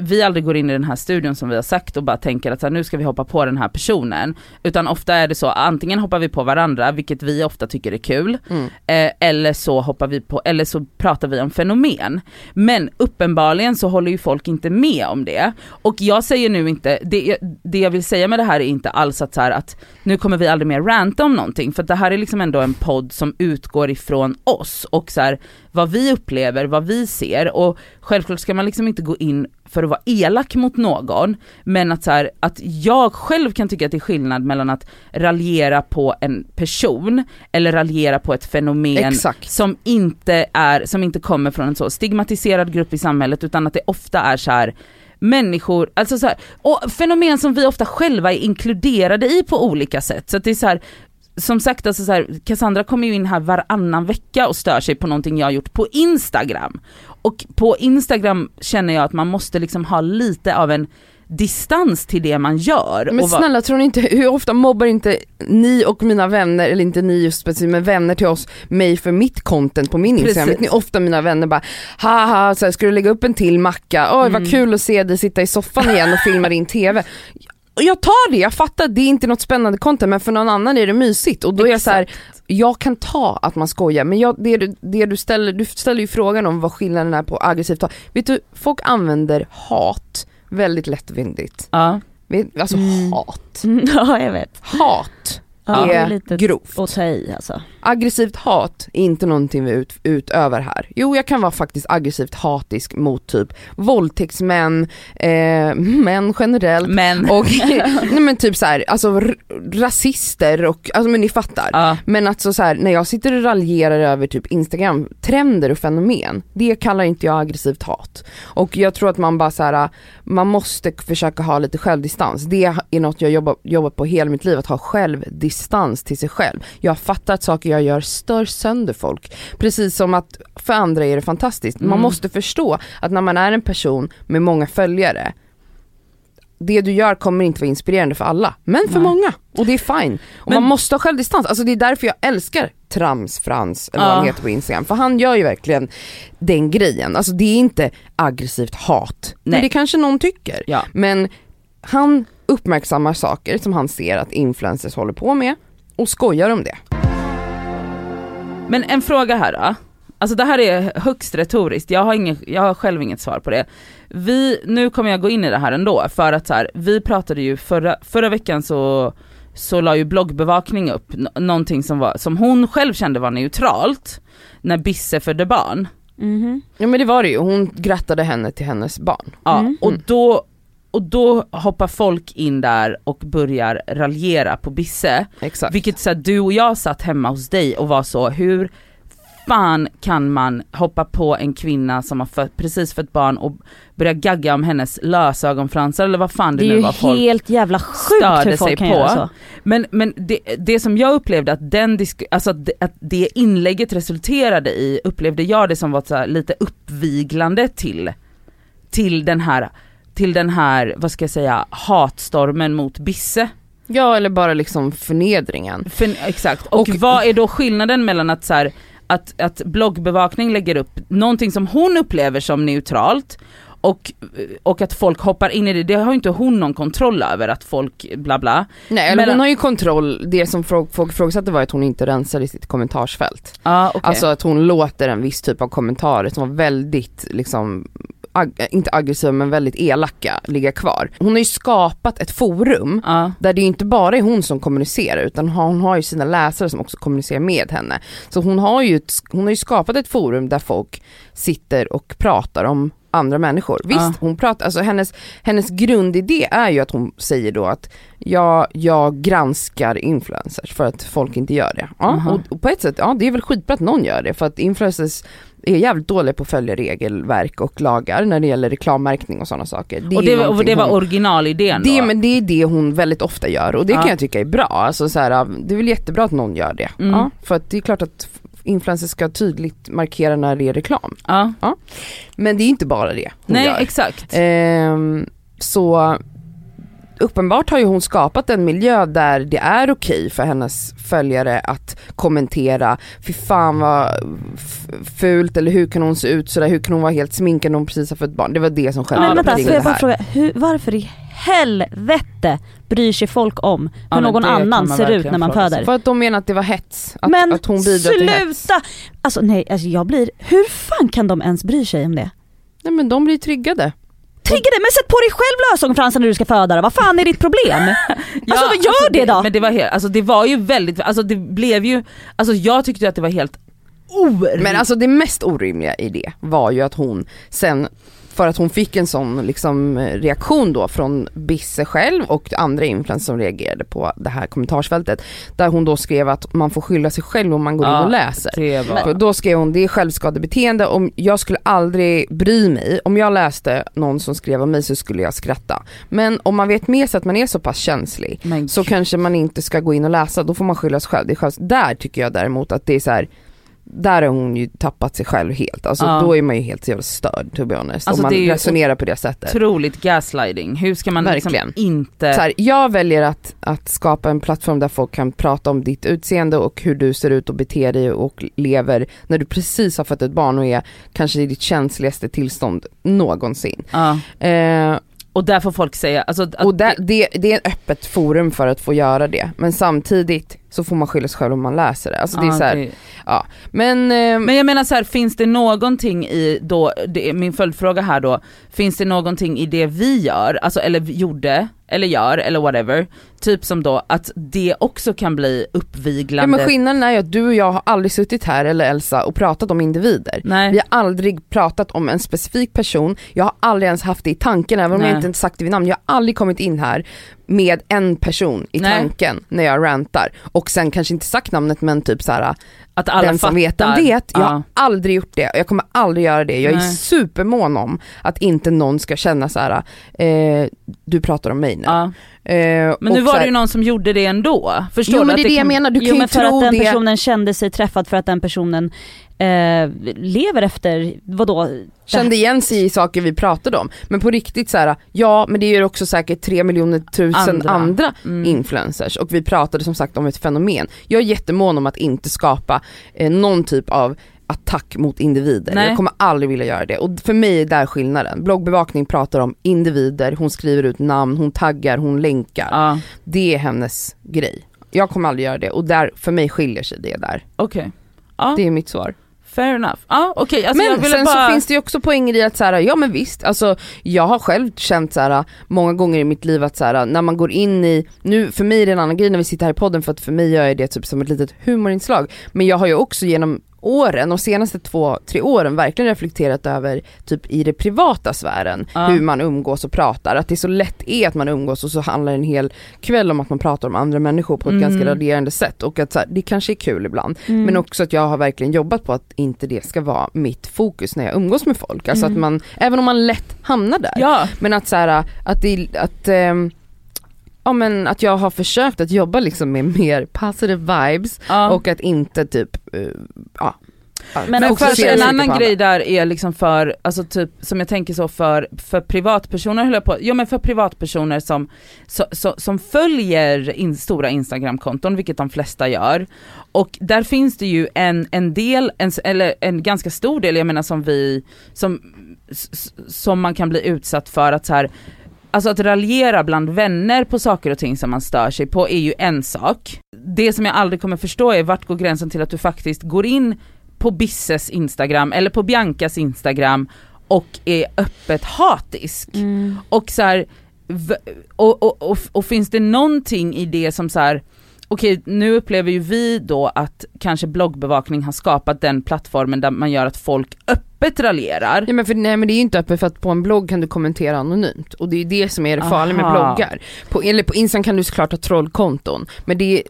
vi aldrig går in i den här studion som vi har sagt och bara tänker att så här, nu ska vi hoppa på den här personen. Utan ofta är det så, antingen hoppar vi på varandra, vilket vi ofta tycker är kul, Mm. eh, eller så hoppar vi på, eller så pratar vi om fenomen. Men uppenbarligen så håller ju folk inte med om det. Och jag säger nu inte, det, jag- det jag vill säga med det här är inte alls att så här, att nu kommer vi aldrig mer ranta om någonting, för det här är liksom ändå en podd som utgår ifrån oss och så här, vad vi upplever, vad vi ser och självklart ska man liksom inte gå in för att vara elak mot någon, men att, så här, att jag själv kan tycka att det är skillnad mellan att raljera på en person eller raljera på ett fenomen Exakt. som inte är, som inte kommer från en så stigmatiserad grupp i samhället utan att det ofta är så här människor, alltså så här, och fenomen som vi ofta själva är inkluderade i på olika sätt. Så att det är så här, som sagt, alltså så här, Cassandra kommer ju in här varannan vecka och stör sig på någonting jag har gjort på Instagram. Och på Instagram känner jag att man måste liksom ha lite av en distans till det man gör. Men snälla tror ni inte, hur ofta mobbar inte ni och mina vänner, eller inte ni just specifikt men vänner till oss, mig för mitt content på min Instagram? Precis. Vet ni ofta mina vänner bara haha, så här, ska du lägga upp en till macka? Oj Mm. vad kul att se dig sitta i soffan igen och filma din TV. Och Jag tar det, jag fattar det är inte något spännande content men för någon annan är det mysigt och då är jag så här, jag kan ta att man skojar men jag, det, du- det du ställer, du ställer ju frågan om vad skillnaden är på aggressivt hat. Vet du, folk använder hat väldigt lättvindigt. Ja. Alltså Mm. hat. ja jag vet. Hat Ja, är, är grovt. att ta i alltså. Aggressivt hat är inte någonting vi ut, utövar här. Jo jag kan vara faktiskt aggressivt hatisk mot typ våldtäktsmän, eh, män generellt Men, och nej men typ så här, alltså rasister och, alltså men ni fattar. ja. Men alltså så här, när jag sitter och raljerar över typ Instagram, trender och fenomen, det kallar inte jag aggressivt hat. Och jag tror att man bara så här, man måste försöka ha lite självdistans. Det är något jag jobbat på hela mitt liv, att ha självdistans till sig själv. Jag fattar att saker jag gör stör sönder folk. Precis som att för andra är det fantastiskt. Man Mm. måste förstå att när man är en person med många följare, det du gör kommer inte vara inspirerande för alla, men för Nej. många. Och det är fine. Och Men- man måste ha självdistans, alltså det är därför jag älskar Trams Frans, eller vad Ja. han heter på Instagram, för han gör ju verkligen den grejen. Alltså det är inte aggressivt hat, men Nej. det kanske någon tycker. Ja. Men han uppmärksammar saker som han ser att influencers håller på med och skojar om det. Men en fråga här då. Alltså det här är högst retoriskt, jag har, inget, jag har själv inget svar på det. Vi, nu kommer jag gå in i det här ändå, för att så här, vi pratade ju förra, förra veckan så, så la ju bloggbevakning upp n- någonting som, var, som hon själv kände var neutralt, när Bisse födde barn. Mhm. Ja men det var det ju, hon grattade henne till hennes barn. Ja, Mm. och, då, och då hoppar folk in där och börjar raljera på Bisse. Exakt. Vilket så här, du och jag satt hemma hos dig och var så, hur fan kan man hoppa på en kvinna som har fött, precis fött barn och börja gagga om hennes lösögonfransar eller vad fan det, Det är nu ju var folk helt jävla sjukt hur folk sig kan på. göra så. Men, men det, det som jag upplevde att den disk- alltså att det, att det inlägget resulterade i, upplevde jag det som var lite uppviglande till, till den här, till den här, vad ska jag säga, hatstormen mot Bisse. Ja eller bara liksom förnedringen. För, exakt, och, Och- vad är då skillnaden mellan att så här, att, att bloggbevakning lägger upp någonting som hon upplever som neutralt och, och att folk hoppar in i det, det har ju inte hon någon kontroll över att folk bla bla. Nej eller Men- hon har ju kontroll, det som folk, folk var att hon inte rensade i sitt kommentarsfält. Ja okej. Alltså att hon låter en viss typ av kommentarer som var väldigt liksom ag- inte aggressiva men väldigt elaka ligga kvar. Hon har ju skapat ett forum ja. där det inte bara är hon som kommunicerar utan hon har ju sina läsare som också kommunicerar med henne. Så hon har ju, ett, hon har ju skapat ett forum där folk sitter och pratar om andra människor. Visst, Ja. hon pratar, alltså hennes, hennes grundidé är ju att hon säger då att jag, jag granskar influencers för att folk inte gör det. Ja, Aha. och, och på ett sätt, ja det är väl skitbra att någon gör det för att influencers är jävligt dåliga på att följa regelverk och lagar när det gäller reklammärkning och sådana saker. och är det, och det var hon- originalidén det, då? men det är det hon väldigt ofta gör och det Ja. kan jag tycka är bra. Alltså så här, det är väl jättebra att någon gör det. Mm. Ja, för att det är klart att influencers ska tydligt markera när det är reklam. Ja. Men det är inte bara det hon Nej gör. exakt. Ehm, så uppenbart har ju hon skapat en miljö där det är okej för hennes följare att kommentera, fy fan vad fult eller hur kan hon se ut sådär, hur kan hon vara helt sminkad när hon precis har fått barn. Det var det som skedde Men vänta, får jag bara här. fråga, hur, varför i helvete bryr sig folk om hur Ja, någon annan ser ut när man föder? För att de menar att det var hets, att, men att hon bidrar till hets. sluta! Alltså nej, alltså jag blir, hur fan kan de ens bry sig om det? Nej men de blir triggade. Trigga det, men sätt på dig själv lösögonfransar när du ska föda då. vad fan är ditt problem? Alltså vad gör det då? Men det var, helt, alltså, det var ju väldigt, alltså det blev ju, alltså jag tyckte att det var helt orimligt. Men alltså det mest orimliga i det var ju att hon sen, för att hon fick en sån liksom reaktion då från Bisse själv och andra influencers som reagerade på det här kommentarsfältet. Där hon då skrev att man får skylla sig själv om man går in Ja, och läser. För då skrev hon, det är självskadebeteende, om jag skulle aldrig bry mig, om jag läste någon som skrev om mig så skulle jag skratta. Men om man vet med sig att man är så pass känslig så kanske man inte ska gå in och läsa, då får man skylla sig själv. Det är själv. Där tycker jag däremot att det är så här. Där har hon ju tappat sig själv helt, alltså Ja. då är man ju helt jävla störd to be honest, Alltså, om man resonerar på det sättet. otroligt gaslighting, hur ska man Verkligen. liksom inte... Så här, jag väljer att, att skapa en plattform där folk kan prata om ditt utseende och hur du ser ut och beter dig och lever när du precis har fått ett barn och är kanske i ditt känsligaste tillstånd någonsin. ja. Eh, Och där får folk säga, alltså och där, det, det är ett öppet forum för att få göra det, men samtidigt så får man skylla sig själv om man läser det. Alltså det är ja, så här, det- men, eh, Men jag menar så här, finns det någonting i då, det är min följdfråga här då, finns det någonting i det vi gör, alltså eller gjorde, eller gör, eller whatever, typ som då att det också kan bli ja, uppviglande? men skillnaden är ju att du och jag har aldrig suttit här, eller Elsa, och pratat om individer. Nej. Vi har aldrig pratat om en specifik person, jag har aldrig ens haft det i tanken, även om Nej. jag inte sagt det vid namn. Jag har aldrig kommit in här med en person i Nej. tanken när jag rantar. Och sen kanske inte sagt namnet men typ så här. att alla den som fattar. vet, den vet. Jag Ja. har aldrig gjort det och jag kommer aldrig göra det. Jag är Nej. supermån om att inte någon ska känna så här. Eh, du pratar om mig nu. Ja. Eh, Men nu var här- det ju någon som gjorde det ändå, förstår Jo du? men det är det jag menar, du jo kan ju men för tro att den det. personen kände sig träffad för att den personen eh, lever efter, vadå? kände igen sig i saker vi pratade om. Men på riktigt så här, ja men det är ju också säkert tre miljoner tusen Andra. andra, Mm. influencers och vi pratade som sagt om ett fenomen. Jag är jättemån om att inte skapa eh, någon typ av attack mot individer. Nej. Jag kommer aldrig vilja göra det och för mig är där skillnaden. Bloggbevakning pratar om individer, hon skriver ut namn, hon taggar, hon länkar. Ja, Det är hennes grej. Jag kommer aldrig göra det och där, för mig skiljer sig det där. okej. Ja, Det är mitt svar. Fair enough. Ja okej, alltså men sen bara... så finns det ju också poänger i att så här, ja men visst, alltså jag har själv känt så här många gånger i mitt liv att så här, när man går in i, nu för mig är det en annan grej när vi sitter här i podden för att för mig gör jag det typ som ett litet humorinslag. Men jag har ju också genom åren, de senaste två, tre åren verkligen reflekterat över typ i det privata sfären, Ja. hur man umgås och pratar. Att det så lätt är att man umgås och så handlar en hel kväll om att man pratar om andra människor på ett Mm. ganska raderande sätt och att så här, det kanske är kul ibland. Mm. Men också att jag har verkligen jobbat på att inte det ska vara mitt fokus när jag umgås med folk. Alltså Mm. att man, även om man lätt hamnar där. Ja, Men att så här, att det, att ehm, Ja men att jag har försökt att jobba liksom med mer positive vibes ja. och att inte typ, eh, ja Men Men också en annan grej där är liksom för, alltså typ som jag tänker så för, för privatpersoner höll jag på, ja men för privatpersoner som, så, så, som följer in, stora instagramkonton, vilket de flesta gör. Och där finns det ju en, en del, en, eller en ganska stor del, jag menar som vi, som, som man kan bli utsatt för att så här Alltså att raljera bland vänner på saker och ting som man stör sig på är ju en sak. Det som jag aldrig kommer förstå är vart går gränsen till att du faktiskt går in på Bisses instagram eller på Biancas instagram och är öppet hatisk. Mm. Och så här, och, och, och, och finns det någonting i det som så här okej nu upplever ju vi då att kanske bloggbevakning har skapat den plattformen där man gör att folk öppet raljerar. Ja, men för, nej men det är ju inte öppet för att på en blogg kan du kommentera anonymt och det är ju det som är det farliga med bloggar. På, eller på Instagram kan du såklart ha trollkonton men det är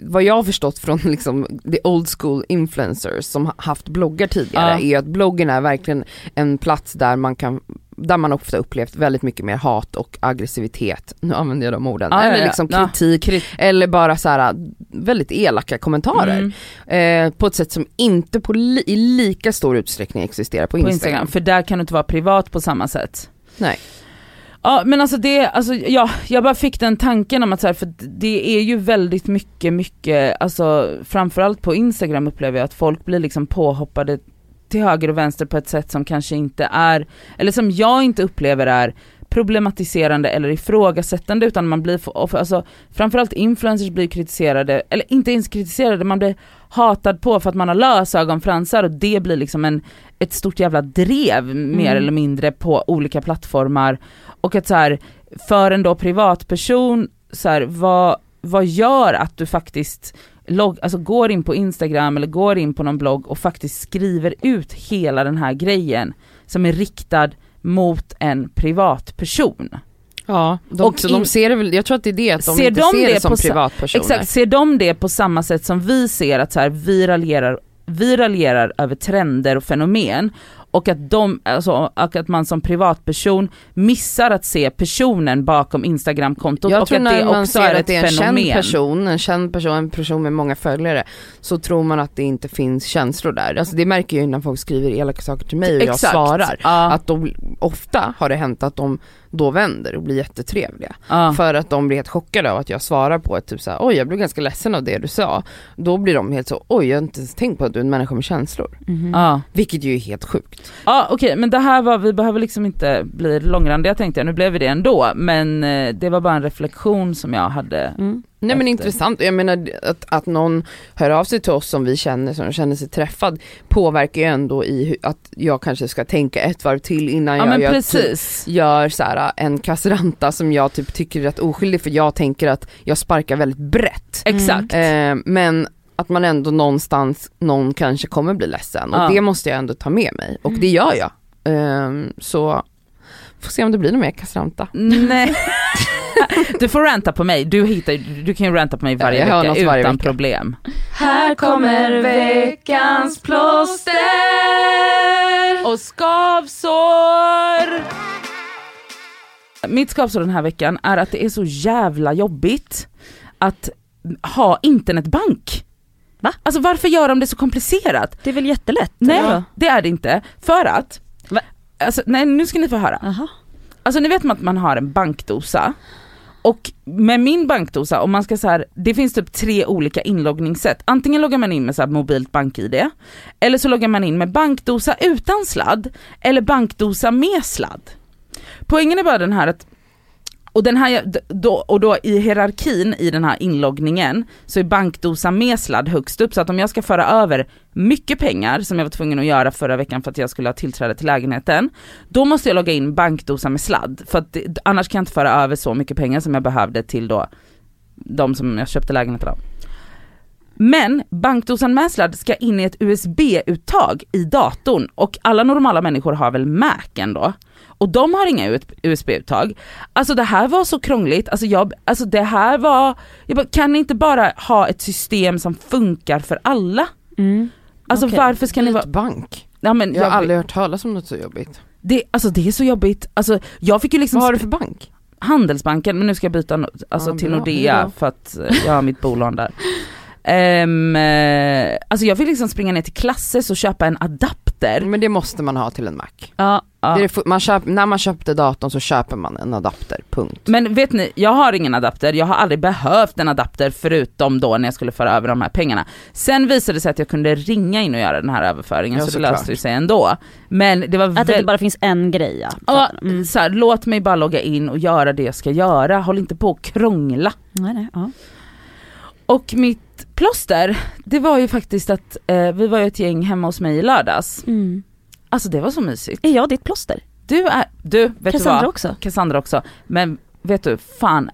vad jag har förstått från liksom the old school influencers som haft bloggar tidigare Ja. är att bloggen är verkligen en plats där man kan där man ofta upplevt väldigt mycket mer hat och aggressivitet, nu använder jag de orden, ja, eller ja. liksom Ja. kritik eller bara så här väldigt elaka kommentarer Mm, eh, på ett sätt som inte på li- i lika stor utsträckning existerar på på Instagram. Instagram, för där kan du inte vara privat på samma sätt. Nej. Ja men alltså det, alltså ja, jag bara fick den tanken om att så här, för det är ju väldigt mycket, mycket, alltså framförallt på Instagram upplever jag att folk blir liksom påhoppade till höger och vänster på ett sätt som kanske inte är, eller som jag inte upplever är problematiserande eller ifrågasättande utan man blir, alltså framförallt influencers blir kritiserade, eller inte ens kritiserade, man blir hatad på för att man har lösögonfransar och det blir liksom en, ett stort jävla drev mer Mm. eller mindre på olika plattformar och att så här, för en då privatperson, så här, vad, vad gör att du faktiskt log, alltså går in på Instagram eller går in på någon blogg och faktiskt skriver ut hela den här grejen som är riktad mot en privatperson. Ja, de, Och in- de ser det väl, jag tror att det är det, att de Ser inte de ser det, det som på privatpersoner. Exakt, ser de det på samma sätt som vi ser att så här, vi, raljerar, vi raljerar över trender och fenomen och att, de, alltså, och att man som privatperson missar att se personen bakom instagramkontot Jag och tror att när det man också ser är att ett det är en fenomen. känd person, en känd person, en person med många följare, så tror man att det inte finns känslor där. Alltså det märker jag ju när folk skriver elaka saker till mig och jag Exakt. svarar. Ja, Att de, ofta har det hänt att de då vänder och blir jättetrevliga. ja. För att de blir helt chockade av att jag svarar på ett typ såhär, oj jag blev ganska ledsen av det du sa. Då blir de helt så, oj jag har inte ens tänkt på att du är en människa med känslor. Mhm. ja. Vilket ju är helt sjukt. Ja okej men det här var, vi behöver liksom inte bli långrandiga tänkte jag, nu blev vi det ändå men eh, det var bara en reflektion som jag hade. Mm. Nej men Efter. intressant, jag menar att, att någon hör av sig till oss som vi känner, som känner sig träffad påverkar ju ändå i att jag kanske ska tänka ett varv till innan Ja jag men gör, typ, precis. gör så här, en kasseranta som jag typ tycker är rätt oskyldig för jag tänker att jag sparkar väldigt brett. Exakt. Eh, men att man ändå någonstans, någon kanske kommer bli ledsen och Ja. det måste jag ändå ta med mig och det gör jag. Ehm, så får se om det blir någon mer kasseranta. Nej. Du får ranta på mig, du, hittar, du kan ju ranta på mig varje hör vecka något utan varje vecka. problem. Här kommer veckans plåster! Och skavsår! Mitt skavsår den här veckan är att det är så jävla jobbigt att ha internetbank. Va? Alltså varför gör de det så komplicerat? Det är väl jättelätt? Nej eller? det är det inte, för att, alltså, nej nu ska ni få höra. Jaha. Alltså ni vet man att man har en bankdosa och med min bankdosa, om man ska så här, det finns typ tre olika inloggningssätt. Antingen loggar man in med så här mobilt bank-id, eller så loggar man in med bankdosa utan sladd, eller bankdosa med sladd. Poängen är bara den här att och, den här, då, och då i hierarkin i den här inloggningen så är bankdosa med sladd högst upp så att om jag ska föra över mycket pengar som jag var tvungen att göra förra veckan för att jag skulle ha tillträde till lägenheten, då måste jag logga in bankdosa med sladd för att det, annars kan jag inte föra över så mycket pengar som jag behövde till då de som jag köpte lägenheten av. Men bankdosan med sladd ska in i ett USB-uttag i datorn och alla normala människor har väl Mac ändå. Och de har inga USB-uttag. Alltså det här var så krångligt, alltså, jag, alltså det här var, jag bara, kan ni inte bara ha ett system som funkar för alla? Mm. Alltså Okej. varför ska ni vara, bank. ja, men Jag har jag, aldrig hört talas om något så jobbigt. det, alltså det är så jobbigt, alltså jag fick ju liksom Vad har du för bank? Handelsbanken, men nu ska jag byta no- alltså Ja, till bra, Nordea hejdå. för att eh, jag har mitt bolån där. Ehm, eh, alltså jag fick liksom springa ner till Klasses och köpa en adapter. Men det måste man ha till en Mac. Ja. Det är det man köp, när man köpte datorn så köper man en adapter, punkt. Men vet ni, jag har ingen adapter, jag har aldrig behövt en adapter förutom då när jag skulle föra över de här pengarna. Sen visade det sig att jag kunde ringa in och göra den här överföringen Ja, så det såklart. löste sig ändå. Men det var att det bara finns en grej ja. Ja, Mm. så här, låt mig bara logga in och göra det jag ska göra, håll inte på och krångla. Nej, nej, ja. Och mitt plåster, det var ju faktiskt att eh, vi var ju ett gäng hemma hos mig i lördags. Mm. Alltså det var så mysigt. Är jag ditt plåster? Du är, du, vet Cassandra du vad? också? Cassandra också. Men vet du, fan,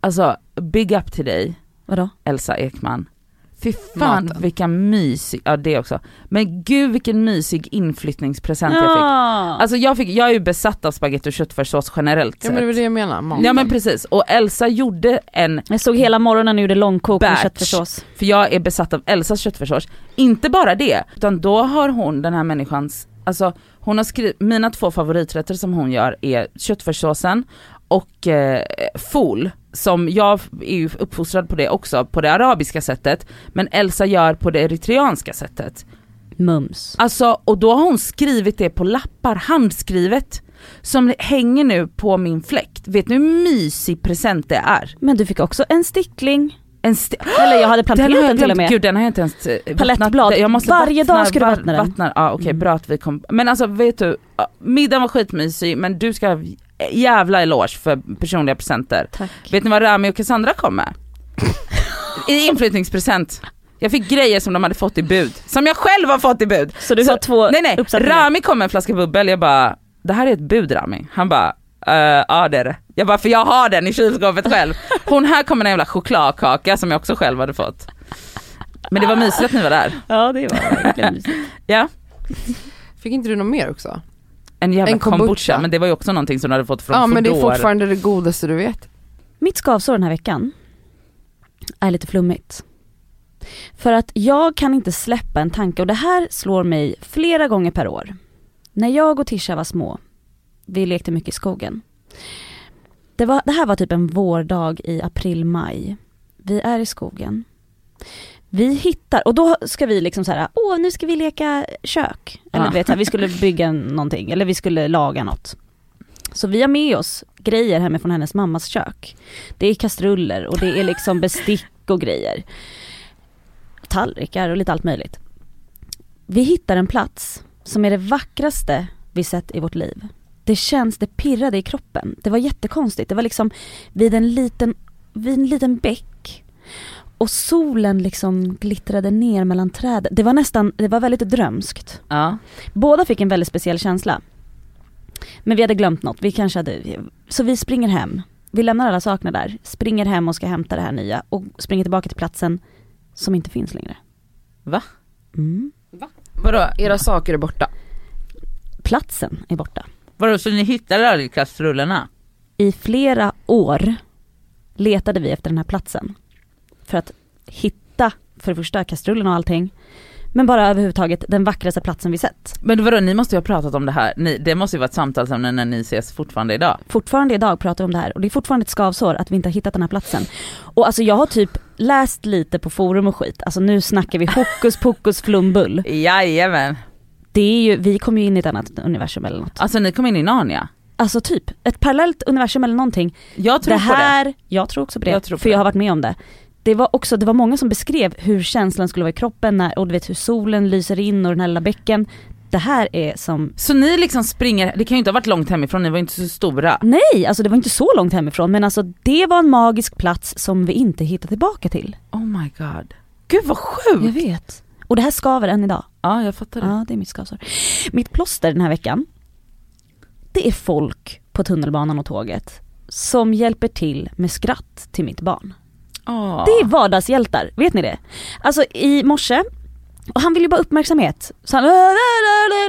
alltså big up till dig Vadå? Elsa Ekman. Fy fan Maten. vilken mysig, ja det också. Men gud vilken mysig inflyttningspresent jag fick. Alltså jag, fick, jag är ju besatt av spagetti och köttfärssås generellt Ja men det var sett. det jag menar, maten. Ja men precis, och Elsa gjorde en Jag såg hela morgonen och gjorde långkok med Batch. köttfärssås. För jag är besatt av Elsas köttfärssås. Inte bara det, utan då har hon den här människans, alltså hon har skrivit, mina två favoriträtter som hon gör är köttfärssåsen och eh, fol. Som jag är ju uppfostrad på det också, på det arabiska sättet. Men Elsa gör på det eritreanska sättet. Mums. Alltså, och då har hon skrivit det på lappar, handskrivet. Som hänger nu på min fläkt. Vet ni hur mysig present det är? Men du fick också en stickling. En Eller jag hade planterat den jag den till och med. gud den har jag inte ens eh, Palettblad. Jag måste Varje vattna, dag ska du vattna den. Vattna, ja okej Mm. bra att vi kom, men alltså vet du, middagen var skitmysig men du ska ha jävla eloge för personliga presenter. Tack. Vet ni vad Rami och Cassandra kom med? I inflyttningspresent. Jag fick grejer som de hade fått i bud, som jag själv har fått i bud. Så du Så- har två Nej nej? Rami kom med en flaska bubbel, jag bara, det här är ett bud Rami. Han bara, "Eh, ja det är det. Jag bara, för jag har den i kylskåpet själv. Hon här kom med en jävla chokladkaka som jag också själv hade fått. Men det var mysigt att ni var där. Ja det var verkligen mysigt. Ja. Fick inte du något mer också? En jävla En kombucha. kombucha. men det var ju också någonting som du hade fått från ja men det är fortfarande det godaste du vet. Mitt skavsår den här veckan är lite flummigt. För att jag kan inte släppa en tanke och det här slår mig flera gånger per år. När jag och Tisha var små, vi lekte mycket i skogen. Det, var, det här var typ en vårdag i april-maj. Vi är i skogen. Vi hittar, och då ska vi liksom så här, åh nu ska vi leka kök. Eller Ja. vet, här, vi skulle bygga någonting, eller vi skulle laga något. Så vi har med oss grejer hemifrån hennes mammas kök. Det är kastruller och det är liksom bestick och grejer. Tallrikar och lite allt möjligt. Vi hittar en plats som är det vackraste vi sett i vårt liv. Det känns, det pirrade i kroppen. Det var jättekonstigt. Det var liksom vid en liten, vid en liten bäck. Och solen liksom glittrade ner mellan träden. Det var nästan, det var väldigt drömskt. Ja. Båda fick en väldigt speciell känsla. Men vi hade glömt något, vi kanske hade, så vi springer hem. Vi lämnar alla sakerna där, springer hem och ska hämta det här nya och springer tillbaka till platsen som inte finns längre. Va? Mm. Vadå? Era saker är borta. Platsen är borta. Vadå, så ni hittade aldrig kastrullerna? I flera år letade vi efter den här platsen. För att hitta, för det första, kastrullen och allting. Men bara överhuvudtaget den vackraste platsen vi sett. Men vadå, ni måste ju ha pratat om det här, ni, det måste ju vara ett samtalsämne när ni ses fortfarande idag. Fortfarande idag pratar vi om det här och det är fortfarande ett skavsår att vi inte har hittat den här platsen. Och alltså jag har typ läst lite på forum och skit, alltså nu snackar vi hokus pokus flumbull. Jajamän. Det är ju, vi kommer ju in i ett annat universum eller något. Alltså ni kom in i Narnia. Alltså typ, ett parallellt universum eller någonting. Jag tror det på det. här, jag tror också på det, Jag tror på för det. jag har varit med om det. Det var också, det var många som beskrev hur känslan skulle vara i kroppen när, och du vet hur solen lyser in och den här lilla bäcken. Det här är som, Så ni liksom springer, det kan ju inte ha varit långt hemifrån, ni var ju inte så stora. nej alltså det var inte så långt hemifrån men alltså det var en magisk plats som vi inte hittade tillbaka till. Oh my god. Gud vad Jag sjukt! vet. Och det här skaver än idag. Ja jag fattar det. Ja, det är mitt skavsår. Mitt plåster den här veckan, det är folk på tunnelbanan och tåget som hjälper till med skratt till mitt barn. Åh. Det är vardagshjältar, vet ni det? Alltså i morse, och han vill ju bara uppmärksamhet. Så han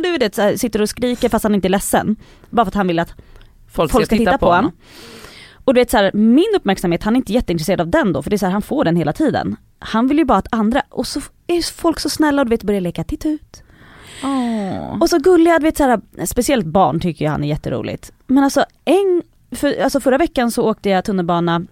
du vet, så här, sitter och skriker fast han inte är ledsen. Bara för att han vill att folk, folk ska titta på honom. Och du vet så här, min uppmärksamhet, han är inte jätteintresserad av den då, för det är så här, han får den hela tiden. Han vill ju bara att andra, och så är folk så snälla och du vet börjar leka titt ut. Åh. Och så gulliga, du vet så här, speciellt barn tycker jag han är jätteroligt. Men alltså, en, för, alltså förra veckan så åkte jag tunnelbana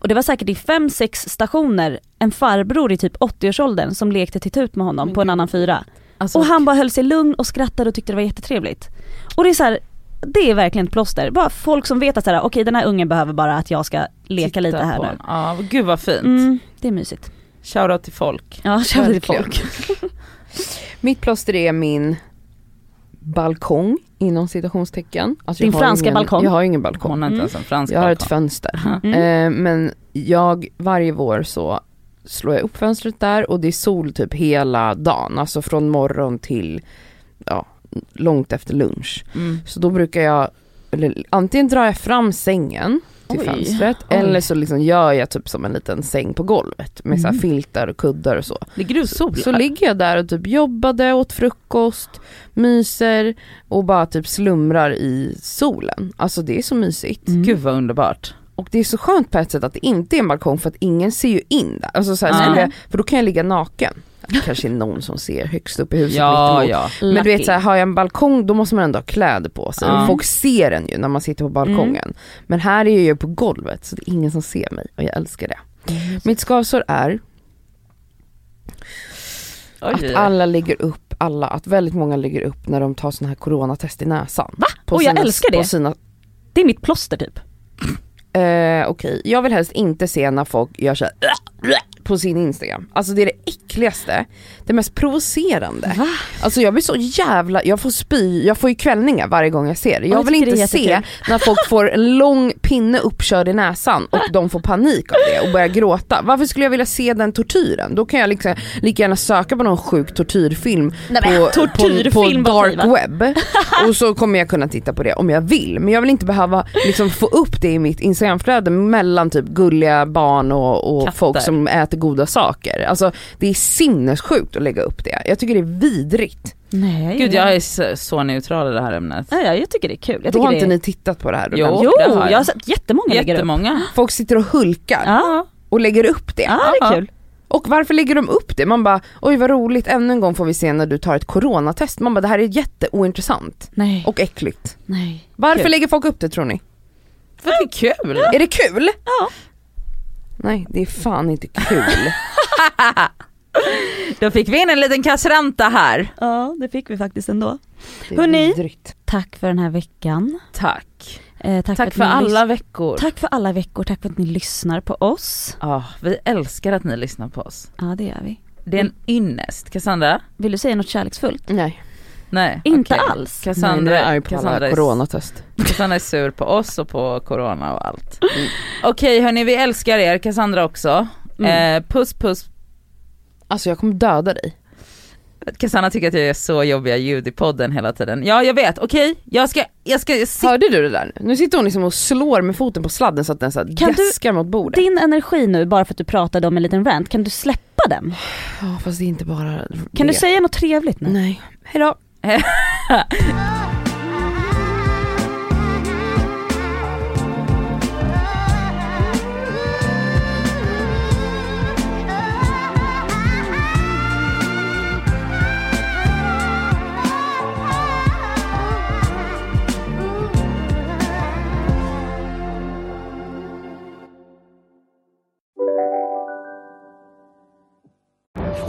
Och det var säkert i fem sex stationer en farbror i typ 80-årsåldern som lekte till tut med honom på en annan fyra. Alltså, Och han bara höll sig lugn och skrattade och tyckte det var jättetrevligt. Och det är så här, det är verkligen ett plåster. Bara folk som vet att okej den här ungen behöver bara att jag ska leka titta lite här nu. Ja, gud vad fint. Mm, det är mysigt. Shoutout till folk. Ja, känner till folk. Mitt plåster är min balkong inom citationstecken. Alltså, Din franska ingen, balkong? Jag har ingen balkong. Hon har inte Mm. ens en fransk Jag har ett balkong. fönster. Mm. Eh, men jag, varje vår så slår jag upp fönstret där och det är sol typ hela dagen. Alltså från morgon till ja, långt efter lunch. Mm. Så då brukar jag, eller antingen drar jag fram sängen till Oj. fönstret Oj. eller så liksom gör jag typ som en liten säng på golvet med så här Mm. filtar och kuddar och så. Ligger du solar? Så ligger jag där och typ jobbade, åt frukost, myser och bara typ slumrar i solen. Alltså det är så mysigt. Mm. Gud vad underbart. Och det är så skönt på ett sätt att det inte är en balkong för att ingen ser ju in där. Alltså så här, skulle jag, för då kan jag ligga naken. Kanske är någon som ser högst upp i huset Ja, mittemot. ja. Men du vet Lucky. så här, har jag en balkong då måste man ändå ha kläder på sig. Och folk ser en ju när man sitter på balkongen. Men här är jag ju på golvet så det är ingen som ser mig och jag älskar det. Mitt skavsår är Oj. att alla lägger upp, alla, att väldigt många lägger upp när de tar såna här coronatest i näsan. Va? På Och jag sina- älskar På det. sina, Det är mitt plåster typ. eh, Okej, jag vill helst inte se när folk gör så här, på sin Instagram. Alltså det är det äckligaste, det mest provocerande. Va? Alltså jag blir så jävla, jag får spy, jag får ju kvällningar varje gång jag ser det. Jag jag vill inte se när folk får en lång pinne uppkörd i näsan och de får panik av det och börjar gråta. Varför skulle jag vilja se den tortyren? Då kan jag liksom lika gärna söka på någon sjuk tortyrfilm Nej, på, på, på tortyrfilm, vad dark web och så kommer jag kunna titta på det om jag vill. Men jag vill inte behöva liksom få upp det i mitt instagramflöde mellan typ gulliga barn och, och folk som äter goda saker. Alltså det är sinnessjukt att lägga upp det. Jag tycker det är vidrigt. Nej. Gud jag är så, så neutral i det här ämnet. Ja, ja, jag tycker det är kul. Jag Då har det inte är... ni tittat på det här? Jo. Jo, det har jag. jag har sett jättemånga lägger upp. Jättemånga. Folk sitter och hulkar Ja, och lägger upp det. ja det är kul. Och varför lägger de upp det? Man bara, oj vad roligt, ännu en gång får vi se när du tar ett coronatest. Man bara, det här är jätteointressant Nej, och äckligt. nej. Varför Kul. lägger folk upp det tror ni? För det är kul. Är det kul? Ja. Nej, det är fan inte kul. Då fick vi in en liten kassranta här. Ja, det fick vi faktiskt ändå. Hörni. Tack för den här veckan. Tack. Eh, tack, Tack för ni alla veckor. Tack för alla veckor, tack för att ni lyssnar på oss. Ja, vi älskar att ni lyssnar på oss. Ja det gör vi. Det är en ynnest. Cassandra? Vill du säga något kärleksfullt? Nej, Nej. Inte okej. alls. Cassandra, Nej, är på Cassandra, alla är, coronatest. Cassandra är sur på oss och på corona och allt. Okej hörni, vi älskar er. Cassandra också. Mm. Eh, puss puss. Alltså jag kommer döda dig. Cassandra tycker att jag är så jobbiga ljud i podden hela tiden. Ja jag vet, okej. Jag ska, jag ska sitta Hörde du det där nu? Nu sitter hon liksom och slår med foten på sladden så att den så Kan gäskar mot bordet. Din energi nu, bara för att du pratade om en liten rant, kan du släppa den? Ja fast det är inte bara Kan det. du säga något trevligt nu? Nej, hejdå. 哎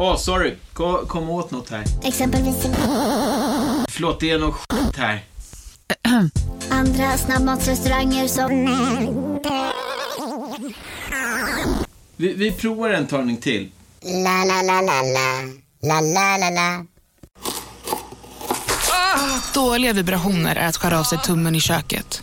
Åh, sorry. Kom, kom åt något här. Exempelvis... Förlåt, det är något skit här. Andra snabbmatsrestauranger som... Vi, vi provar en talning till. La, la, la, la, la. La, la, la, la. Dåliga vibrationer är att skära av sig tummen i köket.